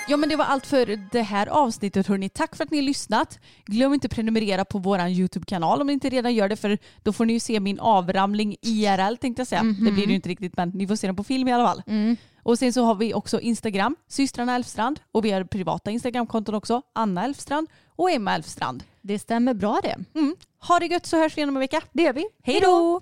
Speaker 4: Ja men det var allt för det här avsnittet hörni. Tack för att ni har lyssnat. Glöm inte att prenumerera på vår YouTube-kanal om ni inte redan gör det för då får ni ju se min avramling IRL tänkte jag säga. Det blir det ju inte riktigt men ni får se den på film i alla fall.
Speaker 3: Mm.
Speaker 4: Och sen så har vi också Instagram, systrarna Elfstrand och vi har privata Instagramkonton också, Anna Elfstrand och Emma Elfstrand.
Speaker 3: Det stämmer bra det.
Speaker 4: Mm. Ha det gött så hörs vi igen om en vecka.
Speaker 3: Det gör vi.
Speaker 4: Hej då!